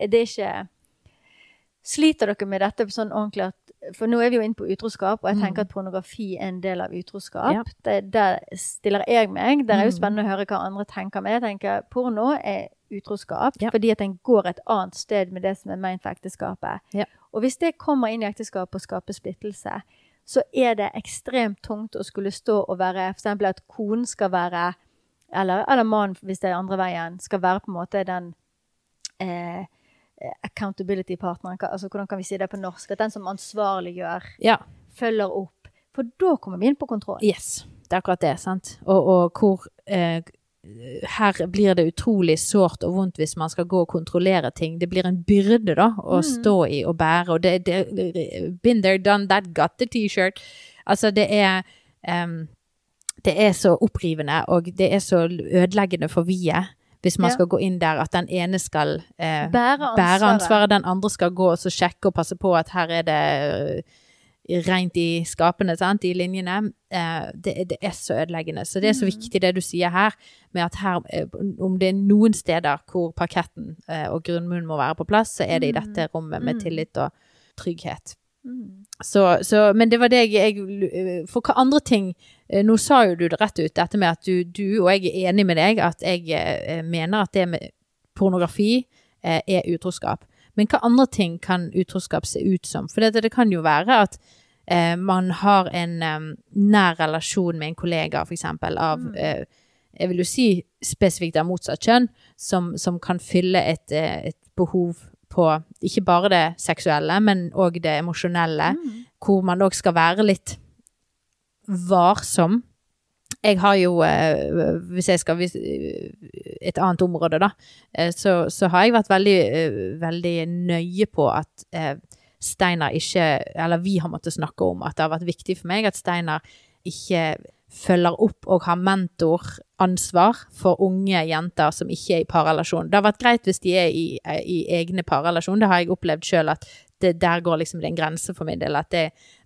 Det er ikke Sliter dere med dette sånn ordentlig at For nå er vi jo inne på utroskap, og jeg Mm. tenker at pornografi er en del av utroskap. Ja. Det, der stiller jeg meg. Det er jo Mm. spennende å høre hva andre tenker. med. jeg tenker porno er utroskap Ja. fordi at den går et annet sted med det som er ment for ekteskapet. Ja. Og hvis det kommer inn i ekteskapet og skaper splittelse, så er det ekstremt tungt å skulle stå og være eksempel at konen skal være Eller, eller mannen, hvis det er andre veien, skal være på en måte den eh, accountability-partneren. Altså, hvordan kan vi si det på norsk? At den som ansvarliggjør, Ja. følger opp. For da kommer vi inn på kontroll. Yes, det er akkurat det. sant? Og, og hvor eh, Her blir det utrolig sårt og vondt hvis man skal gå og kontrollere ting. Det blir en byrde da, å Mm. stå i og bære. Og det, det Been there, done that, got the T-shirt. Altså, det er um, Det er så opprivende, og det er så ødeleggende for viet. Hvis man Ja. skal gå inn der at den ene skal eh, Bære ansvaret. bære ansvaret, den andre skal gå og så sjekke og passe på at her er det eh, rent i skapene, sant, i linjene. Eh, det, det er så ødeleggende. Så det er så Mm. viktig det du sier her, med at her, eh, om det er noen steder hvor parketten eh, og grunnmuren må være på plass, så er det i Mm. dette rommet med Mm. tillit og trygghet. Mm. Så, så, men det var det jeg, jeg For hva andre ting eh, Nå sa jo du det rett ut, dette med at du, du og jeg er enig med deg, at jeg eh, mener at det med pornografi eh, er utroskap. Men hva andre ting kan utroskap se ut som? For det, det kan jo være at eh, man har en eh, nær relasjon med en kollega, eksempel, av Mm. eh, Jeg vil jo si spesifikt av motsatt kjønn, som, som kan fylle et, eh, et behov på ikke bare det seksuelle, men òg det emosjonelle Mm. hvor man òg skal være litt varsom. Jeg har jo, eh, hvis jeg skal vise Et annet område, da. eh, Så, så har jeg vært veldig, eh, veldig nøye på at eh, Steinar ikke Eller vi har måttet snakke om at det har vært viktig for meg at Steinar ikke følger opp og har mentoransvar for unge jenter som ikke er i parrelasjon. Det har vært greit hvis de er i, i egne parrelasjon, det har jeg opplevd sjøl at det, der går liksom det en grense for min del. Det,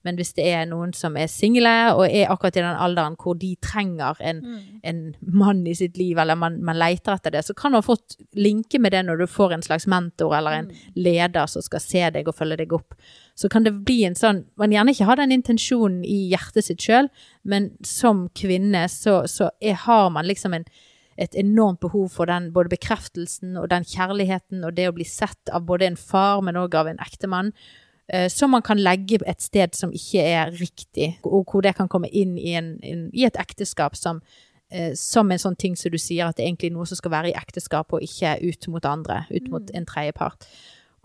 men hvis det er noen som er single og er akkurat i den alderen hvor de trenger en, Mm. en mann i sitt liv, eller man, man leter etter det, så kan ha fått linke med det når du får en slags mentor eller en leder som skal se deg og følge deg opp. Så kan det bli en sånn Man gjerne ikke har den intensjonen i hjertet sitt sjøl, men som kvinne så, så er, har man liksom en et enormt behov for den både bekreftelsen og den kjærligheten og det å bli sett av både en far, men òg av en ektemann. eh, Som man kan legge et sted som ikke er riktig, og hvor det kan komme inn i, en, i et ekteskap som, eh, som en sånn ting som du sier, at det er egentlig noe som skal være i ekteskap, og ikke ut mot andre, ut mot en tredjepart.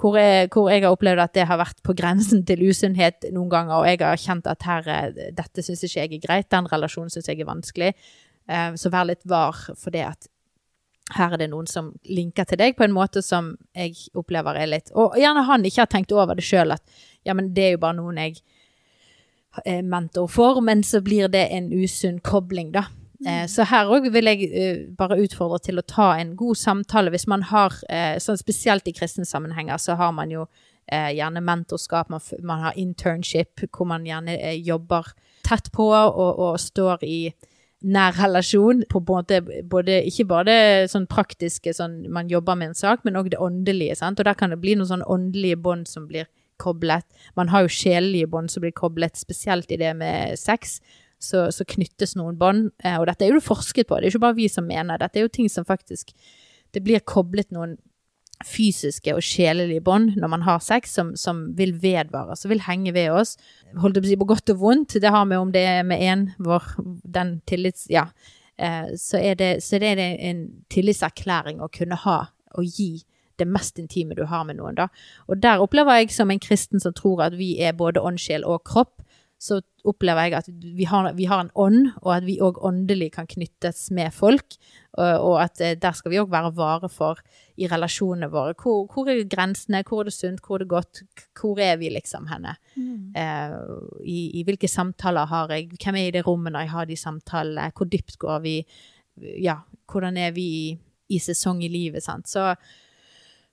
Hvor jeg, hvor jeg har opplevd at det har vært på grensen til usunnhet noen ganger, og jeg har kjent at her, dette syns ikke jeg er greit, den relasjonen syns jeg er vanskelig. Eh, Så vær litt var for det at her er det noen som linker til deg på en måte som jeg opplever er litt Og gjerne han ikke har tenkt over det sjøl, at ja, men det er jo bare noen jeg er mentor for, men så blir det en usunn kobling, da. Mm. Så her òg vil jeg eh, bare utfordre til å ta en god samtale. Hvis man har, eh, sånn spesielt i kristne sammenhenger, så har man jo eh, gjerne mentorskap, man, har internship, hvor man gjerne eh, jobber tett på og, og står i nær relasjon på en måte både, ikke bare sånn praktiske, sånn man jobber med en sak, men òg det åndelige, sant. Og der kan det bli noen sånn åndelige bånd som blir koblet. Man har jo sjelelige bånd som blir koblet, spesielt i det med sex. Så, så knyttes noen bånd, eh, og dette er jo forsket på, det er ikke bare vi som mener, dette er jo ting som faktisk Det blir koblet noen fysiske og sjelelige bånd når man har sex, som, som vil vedvare, som vil henge ved oss. Holdt jeg på å si på godt og vondt, det har vi om det er med én, vår den tillits... Ja. Eh, så, er det, så det er en tillitserklæring å kunne ha og gi det mest intime du har med noen, da. Og der opplever jeg som en kristen som tror at vi er både ånd, sjel og kropp, så opplever jeg at vi har, vi har en ånd, og at vi òg åndelig kan knyttes med folk. Og, og at eh, der skal vi òg være vare for i relasjonene våre. Hvor, hvor er grensene, hvor er det sunt, hvor er det godt, hvor er vi liksom henne? Eh, i, I hvilke samtaler har jeg, hvem er i det rommet når jeg har de samtalene, hvor dypt går vi, ja, hvordan er vi i, i sesong i livet, sant. Så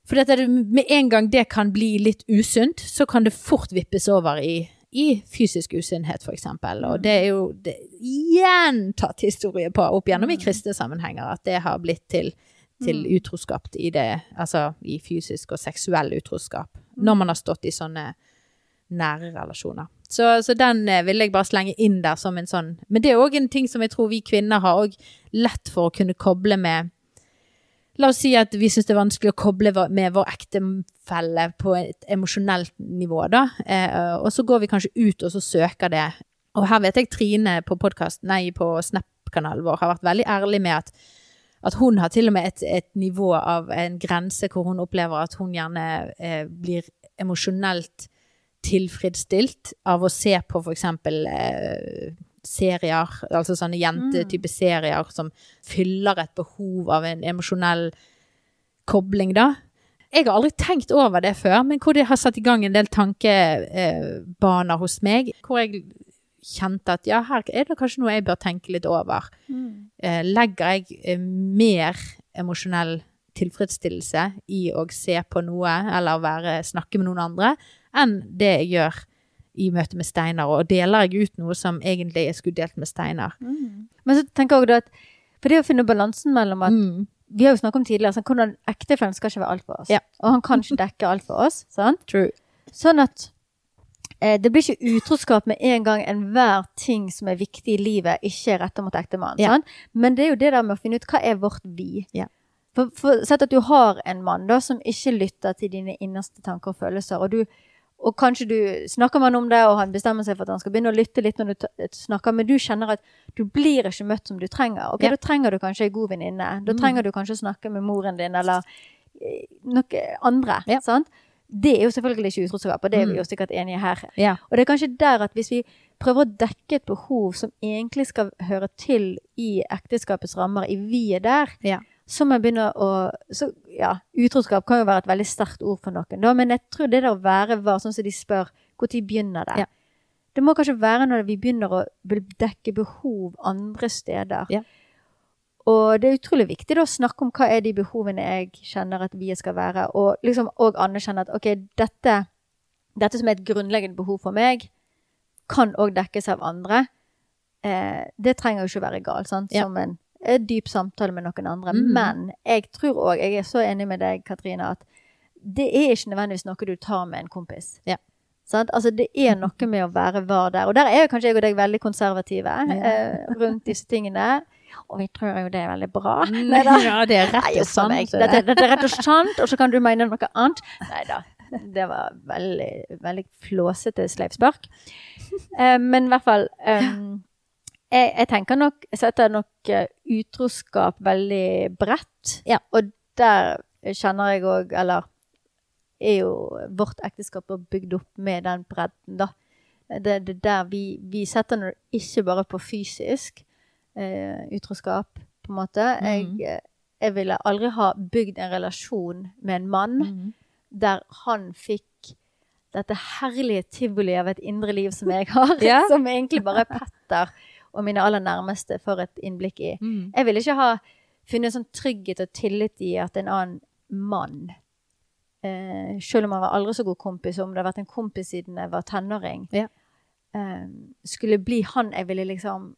for dette, det- med en gang det kan bli litt usunt, så kan det fort vippes over i, i fysisk usunnhet, eksempel. Og det er jo det, gjentatt historie på opp gjennom i kristne sammenhenger at det har blitt til, til utroskap i det, altså i fysisk og seksuell utroskap. Når man har stått i sånne nære relasjoner. Så, så den eh, vil jeg bare slenge inn der som en sånn Men det er òg en ting som jeg tror vi kvinner har òg lett for å kunne koble med La oss si at vi syns det er vanskelig å koble med vår ektefelle på et emosjonelt nivå, da. Eh, og så går vi kanskje ut og så søker det. Og her vet jeg Trine på podkast, nei, på Snap-kanalen vår har vært veldig ærlig med at at hun har til og med et, et nivå av en grense hvor hun opplever at hun gjerne eh, blir emosjonelt tilfredsstilt av å se på eksempel eh, serier, altså sånne jentetype serier som fyller et behov av en emosjonell kobling, da. Jeg har aldri tenkt over det før, men hvor det har satt i gang en del tankebaner hos meg. Hvor jeg kjente at ja, her er det kanskje noe jeg bør tenke litt over. Mm. legger jeg eh, mer emosjonell tilfredsstillelse i å se på noe eller være, snakke med noen andre, enn det jeg gjør i møte med Steinar. Og deler jeg ut noe som egentlig jeg skulle delt med Steinar. Men så tenker jeg også at For det å finne balansen mellom at Mm. Vi har jo snakket om tidligere sånn, hvordan ektefellen skal ikke være alt for oss. Ja. Og han kan ikke dekke alt for oss. sant? True. Sånn at eh, det blir ikke utroskap med en gang enhver ting som er viktig i livet, ikke er retta mot ektemannen. Ja. Sånn? Men det er jo det der med å finne ut hva er vårt vi. Ja. For, for Sett at du har en mann da, som ikke lytter til dine innerste tanker og følelser, og du og kanskje du snakker med han om det, og han bestemmer seg for at han skal begynne å lytte litt når du snakker, men du kjenner at du blir ikke møtt som du trenger. Ok, Ja. Da trenger du kanskje ei god venninne. Da Mm. trenger du kanskje å snakke med moren din, eller eh, noe andre. Ja. Sant? Det er jo selvfølgelig ikke utroskap, og det er vi Mm. jo sikkert enige her. Ja. Og det er kanskje der at hvis vi prøver å dekke et behov som egentlig skal høre til i ekteskapets rammer, i vi er der, Ja. Så må jeg begynne å så, Ja, utroskap kan jo være et veldig sterkt ord for noen, da, men jeg tror det der å være var, sånn som de spør, når begynner det? Ja. Det må kanskje være når vi begynner å dekke behov andre steder. Ja. Og det er utrolig viktig da, å snakke om hva er de behovene jeg kjenner at vi skal være, og liksom òg anerkjenne at ok, dette, dette som er et grunnleggende behov for meg, kan òg dekkes av andre. Eh, det trenger jo ikke å være galt, sant? Som en dyp samtale med noen andre. Mm. Men jeg tror òg, jeg er så enig med deg, Katrine, at det er ikke nødvendigvis noe du tar med en kompis. Ja. Sant? Altså, det er noe med å være var der. Og der er kanskje jeg og deg veldig konservative Ja. eh, rundt disse tingene. Og vi tror jo det er veldig bra. (laughs) Neida. Ja, det er rett og sant. Dette, det er rett og sant, og så kan du mene noe annet. Nei da. Det var veldig, veldig flåsete sleivspark. Eh, men i hvert fall um, jeg, jeg tenker nok setter nok eh, utroskap veldig bredt. Ja. Og der kjenner jeg òg Eller er jo vårt ekteskap bygd opp med den bredden, da. Det er der vi, vi setter det ikke bare på fysisk eh, utroskap, på en måte. Mm. Jeg, jeg ville aldri ha bygd en relasjon med en mann Mm. der han fikk dette herlige tivoli av et indre liv som jeg har, Ja. (laughs) som egentlig bare er Petter og mine aller nærmeste får et innblikk i. Mm. Jeg ville ikke ha funnet sånn trygghet og tillit i at en annen mann, eh, selv om han var aldri så god kompis, om det har vært en kompis siden jeg var tenåring, Ja. eh, skulle bli han jeg ville liksom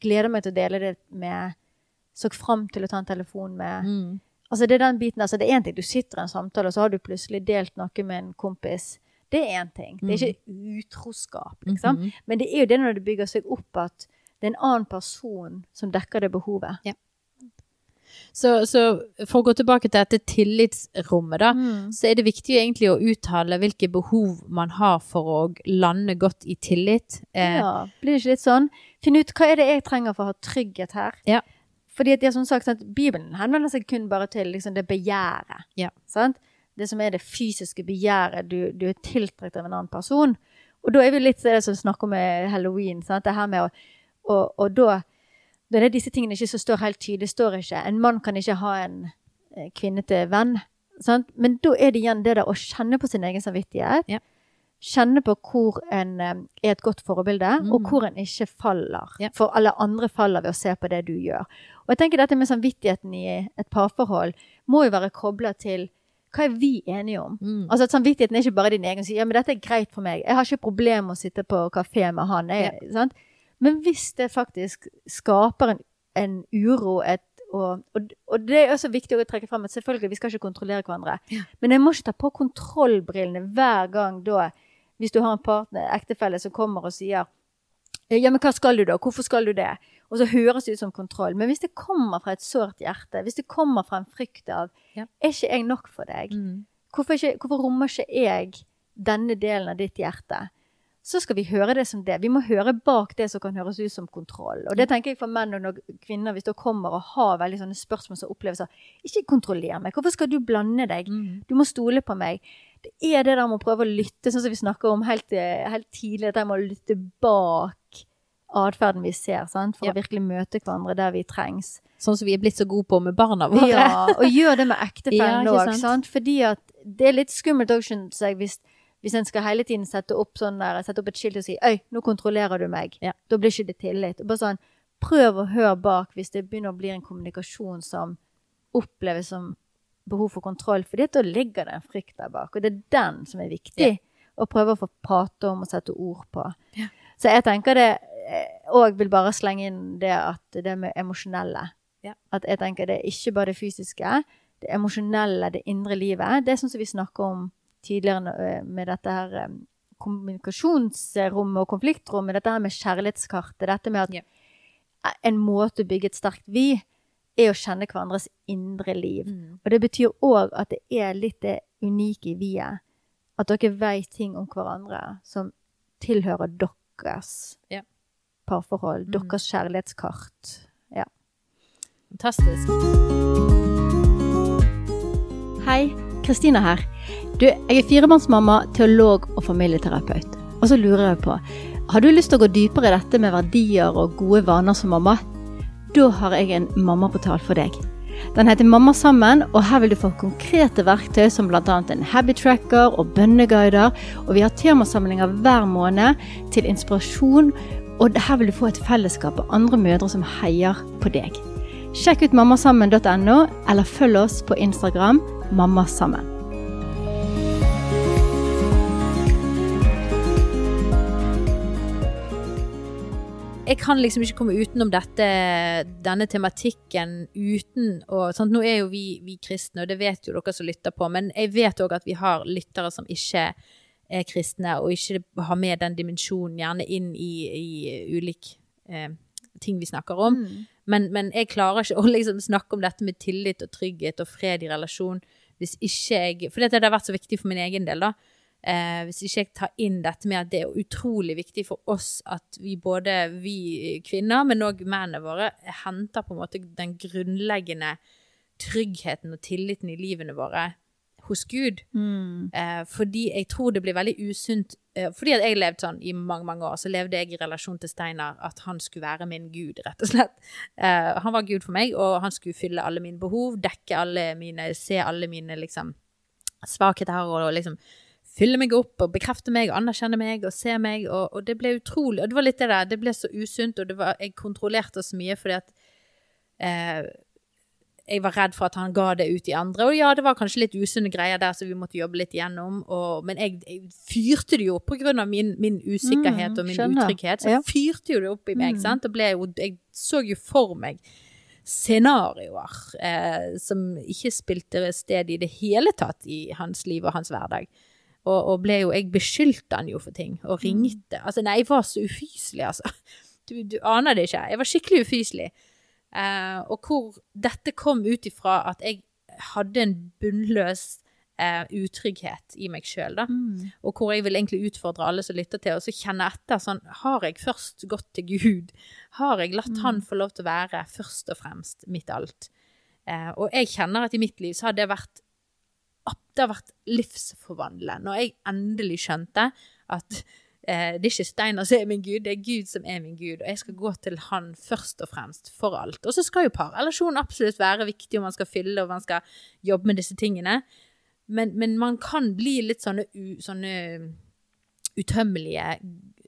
glede meg til å dele det med, så fram til å ta en telefon med. Mm. Altså det er den biten, altså det er en ting, du sitter i en samtale, og så har du plutselig delt noe med en kompis. Det er én ting. Det er ikke utroskap, liksom. Mhm. Men det er jo det når det bygger seg opp at det er en annen person som dekker det behovet. Så, så for å gå tilbake til dette tillitsrommet, da, Mm. så er det viktig egentlig å uttale hvilke behov man har for å lande godt i tillit. Eh, Ja, blir det ikke litt sånn? Finn ut hva er det jeg trenger for å ha trygghet her. Ja. Fordi at det er som sagt, sant, Bibelen henvender seg kun bare til liksom, det begjæret. Ja. Sant? det som er det fysiske begjæret. Du, du er tiltrukket av en annen person. Og da er vi litt det som snakker om halloween. Sant? Det her med å, og, og da, da er det disse tingene ikke som står helt tydelig. Står ikke En mann kan ikke ha en kvinnete kvinne til venn. Sant? Men da er det igjen det der å kjenne på sin egen samvittighet. Ja. Kjenne på hvor en eh, er et godt forbilde, Mm. og hvor en ikke faller. Ja. For alle andre faller ved å se på det du gjør. Og jeg tenker dette med samvittigheten i et parforhold må jo være kobla til hva er vi enige om? Mm. Altså at Samvittigheten er ikke bare din egen å si ja, men dette er greit for meg. Jeg har ikke problemer med å sitte på kafé med han. Jeg, sant? Men hvis det faktisk skaper en, en uro et, og, og, og det er også viktig å trekke frem at selvfølgelig, vi skal ikke kontrollere hverandre. Ja. Men jeg må ikke ta på kontrollbrillene hver gang da, hvis du har en partner, ektefelle som kommer og sier ja, men hva skal du da? Hvorfor skal du det? Og så høres det ut som kontroll. Men hvis det kommer fra et sårt hjerte, hvis det kommer fra en frykt av Ja. Er ikke jeg nok for deg? Mm. Hvorfor, ikke, hvorfor rommer ikke jeg denne delen av ditt hjerte? Så skal vi høre det som det. Vi må høre bak det som kan høres ut som kontroll. Og det tenker jeg for menn og kvinner, hvis de kommer og har veldig sånne spørsmål som oppleves Ikke kontroller meg. Hvorfor skal du blande deg? Mm. Du må stole på meg. Det er det der med å prøve å lytte, sånn som vi snakker om helt, eh, helt tidlig, at med å lytte bak atferden vi ser, sant? for Ja. å virkelig møte hverandre der vi trengs. Sånn som vi er blitt så gode på med barna våre. Ja, og gjør det med ektefellen (laughs) Ja, ikke sant? Fordi at det er litt skummelt òg, synes jeg, hvis, hvis en skal hele tiden sette opp, sånn der, sette opp et skilt og si 'Øy, nå kontrollerer du meg'. Ja. Da blir ikke det tillit. Og Bare sånn, Prøv å høre bak hvis det begynner å bli en kommunikasjon som oppleves som behov for kontroll, for da ligger det en frykt der bak. Og det er den som er viktig å prøve å få prate om og sette ord på. Ja. Så jeg tenker det Og vil bare slenge inn det at det med emosjonelle. Ja. At jeg tenker det er ikke bare det fysiske, det emosjonelle, det indre livet. Det er sånn som vi snakker om tidligere øh, med dette her øh, kommunikasjonsrommet og konfliktrommet. Dette her med kjærlighetskartet. Dette med at Ja. en måte å bygge et sterkt vi er å kjenne hverandres indre liv. Mm. Og det betyr òg at det er litt det unike i vi-et. At dere vet ting om hverandre som tilhører deres Ja. parforhold. Mm. Deres kjærlighetskart. Ja. Fantastisk. Hei, Kristina her. Du, jeg er firemannsmamma, teolog og familieterapeut. Og så lurer jeg på, har du lyst til å gå dypere i dette med verdier og gode vaner som mamma? Da har jeg en mammaportal for deg. Den heter Mamma sammen, og her vil du få konkrete verktøy som bl.a. en habit tracker og bønneguider. Og vi har temasamlinger hver måned til inspirasjon, og her vil du få et fellesskap av andre mødre som heier på deg. Sjekk ut mammasammen.no, eller følg oss på Instagram mammasammen. jeg kan liksom ikke komme utenom dette, denne tematikken uten å sant? Nå er jo vi, vi kristne, og det vet jo dere som lytter på, men jeg vet òg at vi har lyttere som ikke er kristne, og ikke har med den dimensjonen gjerne inn i, i ulik eh, ting vi snakker om. Mm. Men, men jeg klarer ikke å liksom snakke om dette med tillit og trygghet og fred i relasjon hvis ikke jeg For dette har vært så viktig for min egen del, da. Eh, hvis ikke jeg tar inn dette med at det er utrolig viktig for oss at vi både vi kvinner, men òg mennene våre, henter på en måte den grunnleggende tryggheten og tilliten i livene våre hos Gud. Mm. Eh, fordi jeg tror det blir veldig usunt Fordi at jeg levde sånn i mange mange år, så levde jeg i relasjon til Steinar at han skulle være min gud, rett og slett. Uh, han var gud for meg, og han skulle fylle alle mine behov, dekke alle mine, se alle mine liksom svakheter og, og liksom fylle meg opp og bekrefte meg og anerkjenne meg og se meg, og, og det ble utrolig Og det var litt det der, det ble så usunt, og var, jeg kontrollerte så mye fordi at eh, jeg var redd for at han ga det ut i andre. Og ja, det var kanskje litt usunne greier der som vi måtte jobbe litt igjennom. Og, men jeg, jeg fyrte det jo opp på grunn av min, min usikkerhet Mm, og min skjønner. utrygghet. Så jeg fyrte jo det opp i meg. Mm. sant? Og ble jo, jeg så jo for meg scenarioer eh, som ikke spilte sted i det hele tatt i hans liv og hans hverdag. Og, og ble jo Jeg beskyldte han jo for ting, og ringte. Altså, nei, jeg var så ufyselig, altså. Du, du aner det ikke. Jeg var skikkelig ufyselig. Eh, og hvor dette kom ut ifra at jeg hadde en bunnløs eh, utrygghet i meg sjøl, da. Mm. Og hvor jeg vil egentlig utfordre alle som lytter til, og så kjenne etter sånn Har jeg først gått til Gud? Har jeg latt Han få lov til å være først og fremst mitt alt? Eh, og jeg kjenner at i mitt liv så har det vært det har vært livsforvandlende. Når jeg endelig skjønte at eh, det er ikke Steinar som er min gud, det er Gud som er min gud, og jeg skal gå til han først og fremst for alt. Og så skal jo parrelasjon absolutt være viktig, og man skal fylle, og man skal jobbe med disse tingene. Men, men man kan bli litt sånne, u, sånne utømmelige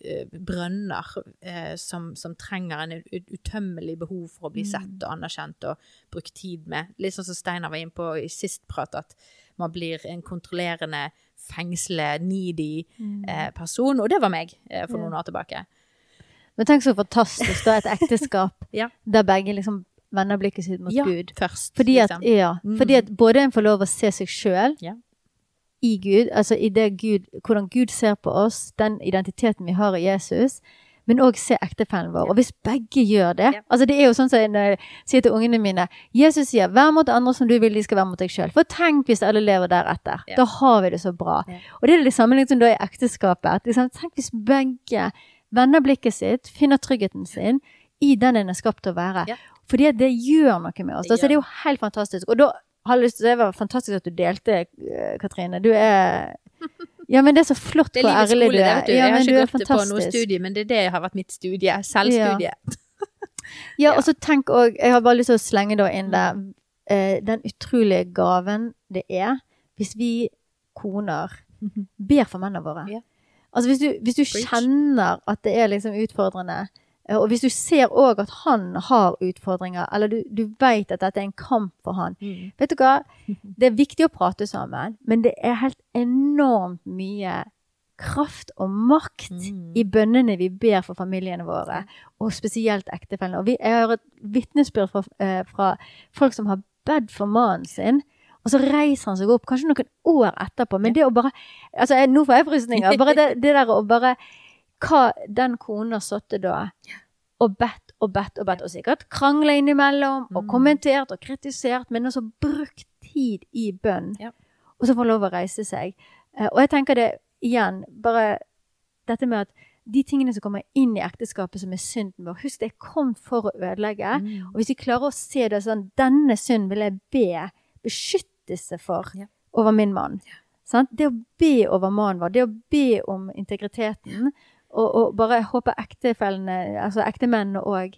eh, brønner eh, som, som, trenger en utømmelig behov for å bli sett mm. og anerkjent og brukt tid med. Litt sånn som Steinar var inne på i sist prat, at man blir en kontrollerende, fengsle, needy mm. eh, person. Og det var meg eh, for noen år tilbake. Men tenk så fantastisk, da. Et ekteskap (laughs) ja. der begge liksom vender blikket sitt mot ja, Gud. Først, fordi at, liksom. ja, mm. fordi at både en får lov å se seg sjøl ja i Gud, altså i det Gud, hvordan Gud ser på oss, den identiteten vi har i Jesus, men òg se ektefellen vår. Og hvis begge gjør det ja. altså Det er jo sånn som jeg sier til ungene mine Jesus sier 'vær mot andre som du vil de skal være mot deg sjøl'. For tenk hvis alle lever deretter. Ja. Da har vi det så bra. Ja. Og det er det samme liksom da i ekteskapet. Liksom, tenk hvis begge vender blikket sitt, finner tryggheten sin i den en er skapt til å være. Fordi det gjør noe med oss. Altså, det er jo helt fantastisk. Og da har lyst til, Det var fantastisk at du delte, eh, Katrine. Du er (laughs) Ja, men det er så flott hvor ærlig du er. Ja, jeg har ikke gått på noe studie, men det er det har vært mitt studie. Selvstudie. Ja, (laughs) (laughs) ja og så tenk òg Jeg har bare lyst til å slenge da inn der eh, den utrolige gaven det er hvis vi koner ber for mennene våre. Ja. Altså hvis du, hvis du kjenner at det er liksom utfordrende, og hvis du ser òg at han har utfordringer, eller du, du vet at dette er en kamp for han mm. Vet du hva? (laughs) Det er viktig å prate sammen, men det er helt enormt mye kraft og makt mm. i bønnene vi ber for familiene våre, og spesielt ektefellene. Og vi, jeg har et vitnesbyrd fra, eh, fra, folk som har bedt for mannen sin. Og så reiser han seg opp, kanskje noen år etterpå. Men det å bare altså Nå får jeg frysninger. Bare det, det der å bare hva den kona satte da og bedt og bedt og bedt, og sikkert krangla innimellom, og mm. kommentert og kritisert, men også brukt tid i bønn. Ja. Og så få lov å reise seg. Uh, og jeg tenker det igjen, bare dette med at de tingene som kommer inn i ekteskapet som er synden vår Husk, det er kommet for å ødelegge. Mm. Og hvis vi klarer å se det sånn Denne synden vil jeg be beskyttelse for ja. over min mann. Ja. Det å be over mannen vår, det å be om integriteten, og, og bare håper ektefellene, altså ektemennene òg,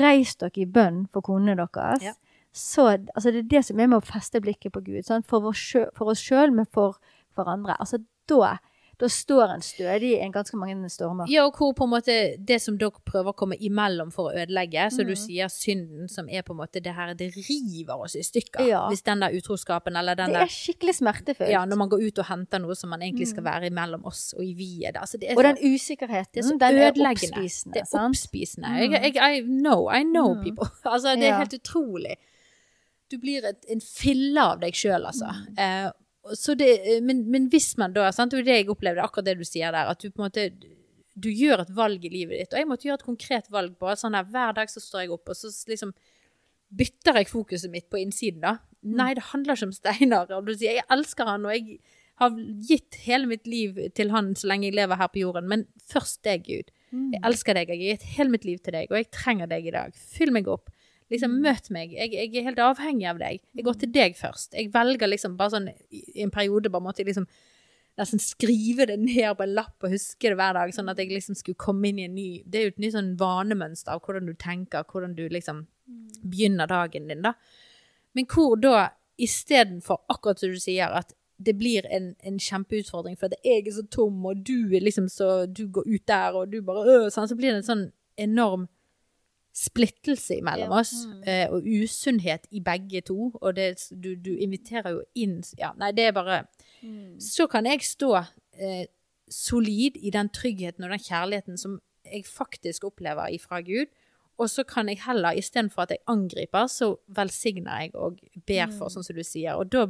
reis dere i bønn for konene deres. Ja. Så altså det er det som er med å feste blikket på Gud. Sant? For, oss sjøl, men for hverandre. Altså da da står en stødig i en ganske mange stormer. Ja, og hvor på en måte det som dere prøver å komme imellom for å ødelegge, så mm. du sier synden som er på en måte det her, det river oss i stykker. Ja. Hvis den der utroskapen eller den der Det er skikkelig smertefullt. Ja, når man går ut og henter noe som man egentlig skal mm. være imellom oss og i viet. Altså, og den usikkerheten. Det er den er oppspisende. Det er oppspisende. Jeg, jeg, I know, I know mm. people. (laughs) altså, det er ja. helt utrolig. Du blir et, en fille av deg sjøl, altså. Mm. Eh, det, men, men, hvis man da sant, Det er det jeg opplevde, akkurat det du sier der, at du på en måte du gjør et valg i livet ditt. Og jeg måtte gjøre et konkret valg. bare sånn der, Hver dag så står jeg opp, og så liksom bytter jeg fokuset mitt på innsiden, da. Mm. Nei, det handler ikke om Steinar. Jeg elsker han, og jeg har gitt hele mitt liv til han så lenge jeg lever her på jorden. Men først deg, Gud. Mm. Jeg elsker deg. Jeg har gitt hele mitt liv til deg, og jeg trenger deg i dag. Fyll meg opp. Liksom, møt meg. Jeg, jeg, er helt avhengig av deg. Jeg går til deg først. Jeg velger liksom bare sånn i en periode bare måtte jeg liksom nesten skrive det ned på en lapp og huske det hver dag, sånn at jeg liksom skulle komme inn i en ny Det er jo et nytt sånn vanemønster av hvordan du tenker, hvordan du liksom mm. begynner dagen din, da. Men hvor da, istedenfor akkurat som du sier, at det blir en, en kjempeutfordring for at jeg er så tom, og du er liksom så Du går ut der, og du bare øh, sånn, Så blir det en sånn enorm splittelse imellom ja. oss, mm. eh, og usunnhet i begge to. Og det, du, du, inviterer jo inn Ja, nei, det er bare mm. Så kan jeg stå eh, solid i den tryggheten og den kjærligheten som jeg faktisk opplever ifra Gud. Og så kan jeg heller, istedenfor at jeg angriper, så velsigner jeg og ber for, mm. sånn som du sier. Og da,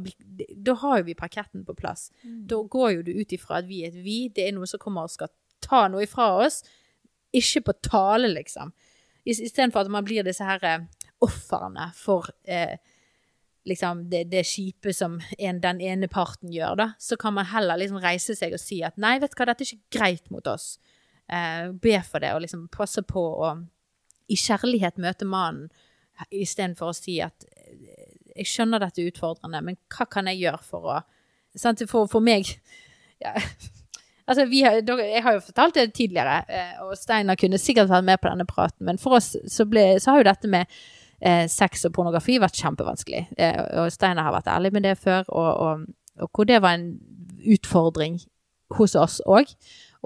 da har jo vi parketten på plass. Mm. Da går jo du ut ifra at vi er et vi. Det er noe som kommer og skal ta noe ifra oss. Ikke på tale, liksom. Istedenfor at man blir disse her eh, ofrene for eh, liksom det, det kjipe som en, den ene parten gjør, da, så kan man heller liksom reise seg og si at nei, vet du hva, dette er ikke greit mot oss. Eh, be for det og liksom passe på å i kjærlighet møte mannen istedenfor å si at eh, jeg skjønner dette er utfordrende, men hva kan jeg gjøre for å sant, For, for meg ja, Altså, har, jeg har jo fortalt det tidligere, eh, og Steinar kunne sikkert vært med på denne praten, men for oss så, ble, så har jo dette med eh, sex og pornografi vært kjempevanskelig. Eh, og Steinar har vært ærlig med det før, og, og, og hvor det var en utfordring hos oss òg.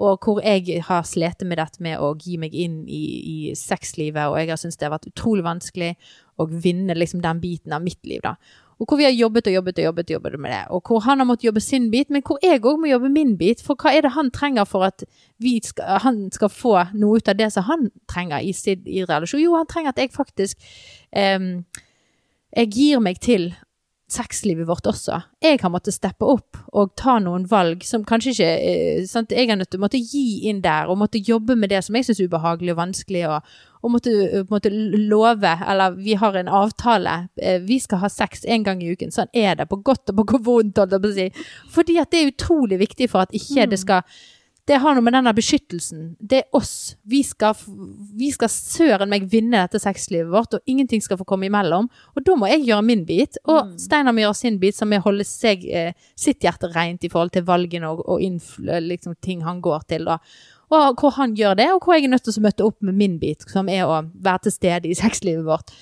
Og hvor jeg har slitt med dette med å gi meg inn i, i sexlivet, og jeg har syntes det har vært utrolig vanskelig å vinne liksom den biten av mitt liv, da. Og hvor vi har jobbet og jobbet og jobbet, og jobbet med det. Og hvor han har måttet jobbe sin bit, men hvor jeg òg må jobbe min bit. For hva er det han trenger for at skal, han skal få noe ut av det som han trenger i sin i relasjon? Jo, han trenger at jeg faktisk um, Jeg gir meg til sexlivet vårt også. Jeg har måttet steppe opp og ta noen valg som kanskje ikke eh? Jeg har nødt til å måtte gi inn der, og måtte jobbe med det som jeg syns er ubehagelig og vanskelig, og, og måtte, eh, måtte love, eller vi har en avtale, eh, vi skal ha sex en gang i uken. Sånn er det, på godt og på vondt, holdt jeg på å si. Fordi at det er utrolig viktig for at ikke det skal det har noe med denne beskyttelsen. Det er oss. Vi skal, vi skal søren meg vinne dette sexlivet vårt, og ingenting skal få komme imellom. Og da må jeg gjøre min bit, og Steinar må gjøre sin bit, som er å holde seg, eh, sitt hjerte rent i forhold til valgene og, og liksom, ting han går til. Da. Og hvor han gjør det, og hvor jeg er nødt til å møte opp med min bit, som er å være til stede i (laughs) sexlivet vårt.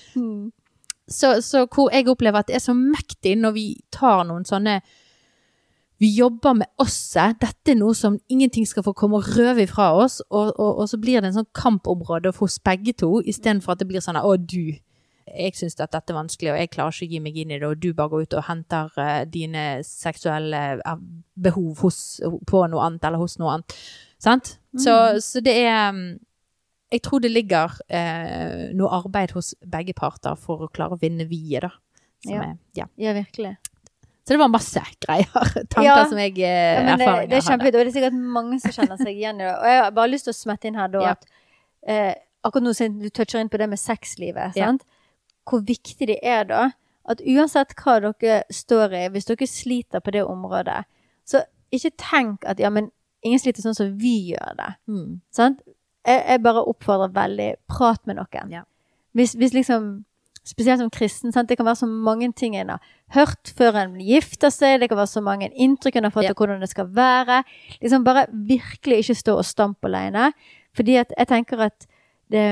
Så, så hvor jeg opplever at det er så mektig når vi tar noen sånne vi jobber med osset. Dette er noe som ingenting skal få komme og røve ifra oss. Og, og, og så blir det en sånn kampområde hos begge to, istedenfor at det blir sånn Å, du. Jeg syns at dette er vanskelig, og jeg klarer ikke å gi meg inn i det, og du bare går ut og henter uh, dine seksuelle eh, behov hos, på noe annet, eller hos noe annet. Sant? Så, så det er mm, Jeg tror det ligger eh, noe arbeid hos begge parter for å klare å vinne viet, da. Ja. Er, ja. Ja, virkelig. Så det var masse greier. (laughs) Tanker Ja, som jeg eh, ja, det, erfaringer det er kjempefint, og det er sikkert mange som kjenner seg igjen i det. Og jeg har bare lyst til å smette inn her da at eh, akkurat nå siden du toucher inn på det med sexlivet, sant? hvor viktig det er da at uansett hva dere står i, hvis dere sliter på det området, så ikke tenk at ja, men ingen sliter sånn som vi gjør det. Mm. Sant? Jeg, jeg bare oppfordrer veldig, prat med noen. Ja. Hvis, hvis liksom, spesielt som kristen, sant? det kan være så mange ting en har hørt før en gifter seg, det kan være så mange inntrykk en har fått Ja. av hvordan det skal være. Liksom bare virkelig ikke stå og stampe alene. Fordi at jeg tenker at det,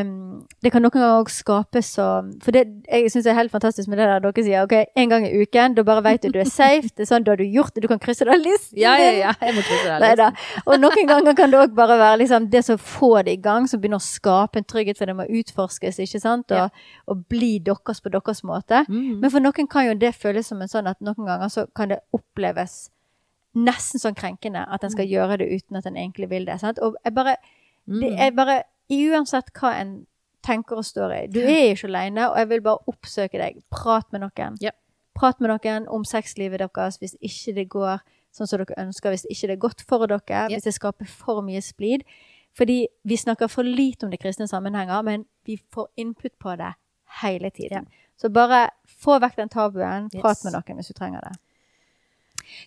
det kan noen ganger også skape så For det, jeg syns er helt fantastisk med det der dere sier ok, en gang i uken, da bare vet du du er safe. Det er sånn, da har du gjort det, du kan krysse av listen Ja, ja, ja. Jeg må krysse det. listen. da. liksom. Og noen ganger kan det òg bare være liksom, det som får det i gang, som begynner å skape en trygghet, for det må utforskes, ikke sant? Og, og bli deres på deres måte. Mm. Men for noen kan jo det føles som en sånn at noen ganger så kan det oppleves nesten sånn krenkende at en skal Mm. gjøre det uten at en egentlig vil det. Sant? Og jeg bare, det Mm. er bare Uansett hva en tenker og står i. Du er ikke alene, og jeg vil bare oppsøke deg. Prat med noen. Ja. Prat med noen om sexlivet deres hvis ikke det går sånn som dere ønsker, hvis ikke det er godt for dere, Ja. hvis det skaper for mye splid. Fordi vi snakker for lite om det kristne sammenhenger, men vi får input på det hele tiden. Ja. Så bare få vekk den tabuen, prat Yes. med noen hvis du trenger det.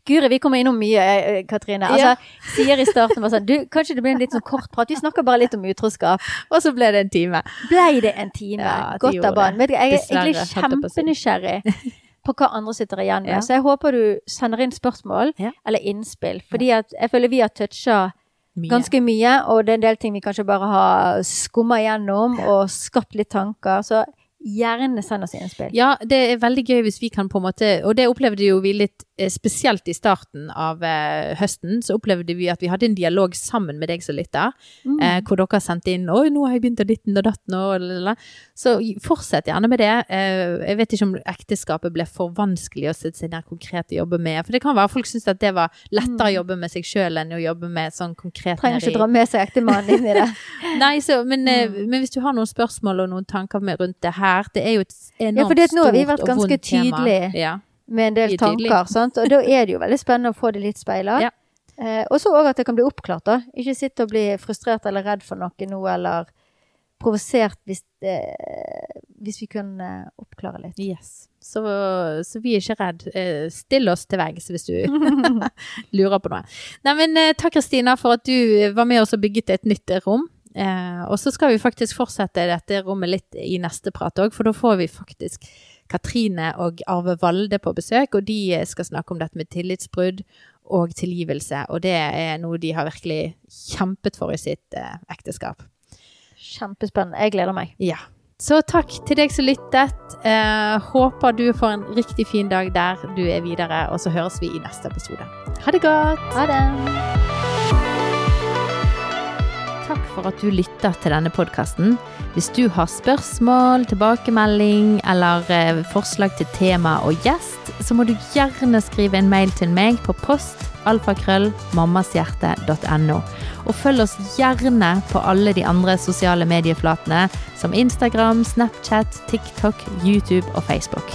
Guri, vi kommer innom mye, eh, Katrine. Altså, Ja. (laughs) Sier i starten bare sånn du, Kanskje det blir en litt sånn kort prat. Vi snakker bare litt om utroskap. Og så ble det en time. Blei det en time? Ja, Godt av barn. Vet du, jeg er egentlig på kjempenysgjerrig (laughs) på hva andre sitter igjen med. Ja. Så jeg håper du sender inn spørsmål Ja. eller innspill. Fordi at jeg føler vi har toucha Mye. ganske mye, og det er en del ting vi kanskje bare har skumma igjennom og skapt litt tanker. Så gjerne send oss innspill. Ja, det er veldig gøy hvis vi kan på en måte Og det opplevde jo vi litt eh, spesielt i starten av eh, høsten. Så opplevde vi at vi hadde en dialog sammen med deg som lytter. Mm. Eh, hvor dere sendte inn 'Oi, nå har jeg begynt å ditten og datten', og lalala. Så fortsett gjerne med det. Eh, jeg vet ikke om ekteskapet ble for vanskelig å sette seg ned konkret og jobbe med. For det kan være folk syns at det var lettere å jobbe med seg sjøl enn å jobbe med sånn konkret Mm. Trenger ikke dra med seg ektemannen inn i det. (laughs) Nei, så, men, eh, Mm. men hvis du har noen spørsmål og noen tanker med rundt det her, det er jo et enormt Ja, for det nå har vi stort vært ganske tydelige. Ja. med en del er tanker. Sant? Og da er det jo veldig spennende å få det litt speila. Ja. Eh, og så òg at det kan bli oppklart. da. Ikke sitte og bli frustrert eller redd for noe nå, eller provosert hvis, eh, hvis vi kunne oppklare litt. Yes. Så, så vi er ikke redd. Eh, Still oss til veggs hvis du (laughs) lurer på noe. Nei, men eh, takk Kristina for at du var med oss og bygget et nytt rom. Eh, og så skal vi faktisk fortsette dette rommet litt i neste prat òg, for da får vi faktisk Katrine og Arve Valde på besøk, og de skal snakke om dette med tillitsbrudd og tilgivelse. Og det er noe de har virkelig kjempet for i sitt eh, ekteskap. Kjempespennende. Jeg gleder meg. Ja. Så takk til deg som lyttet. Eh, håper du får en riktig fin dag der du er videre, og så høres vi i neste episode. Ha det godt! Ha det. For at du lytter til denne podkasten. Hvis du har spørsmål, tilbakemelding eller eh, forslag til tema og gjest, så må du gjerne skrive en mail til meg på post alfakrøllmammashjerte.no. Og følg oss gjerne på alle de andre sosiale medieflatene som Instagram, Snapchat, TikTok, YouTube og Facebook.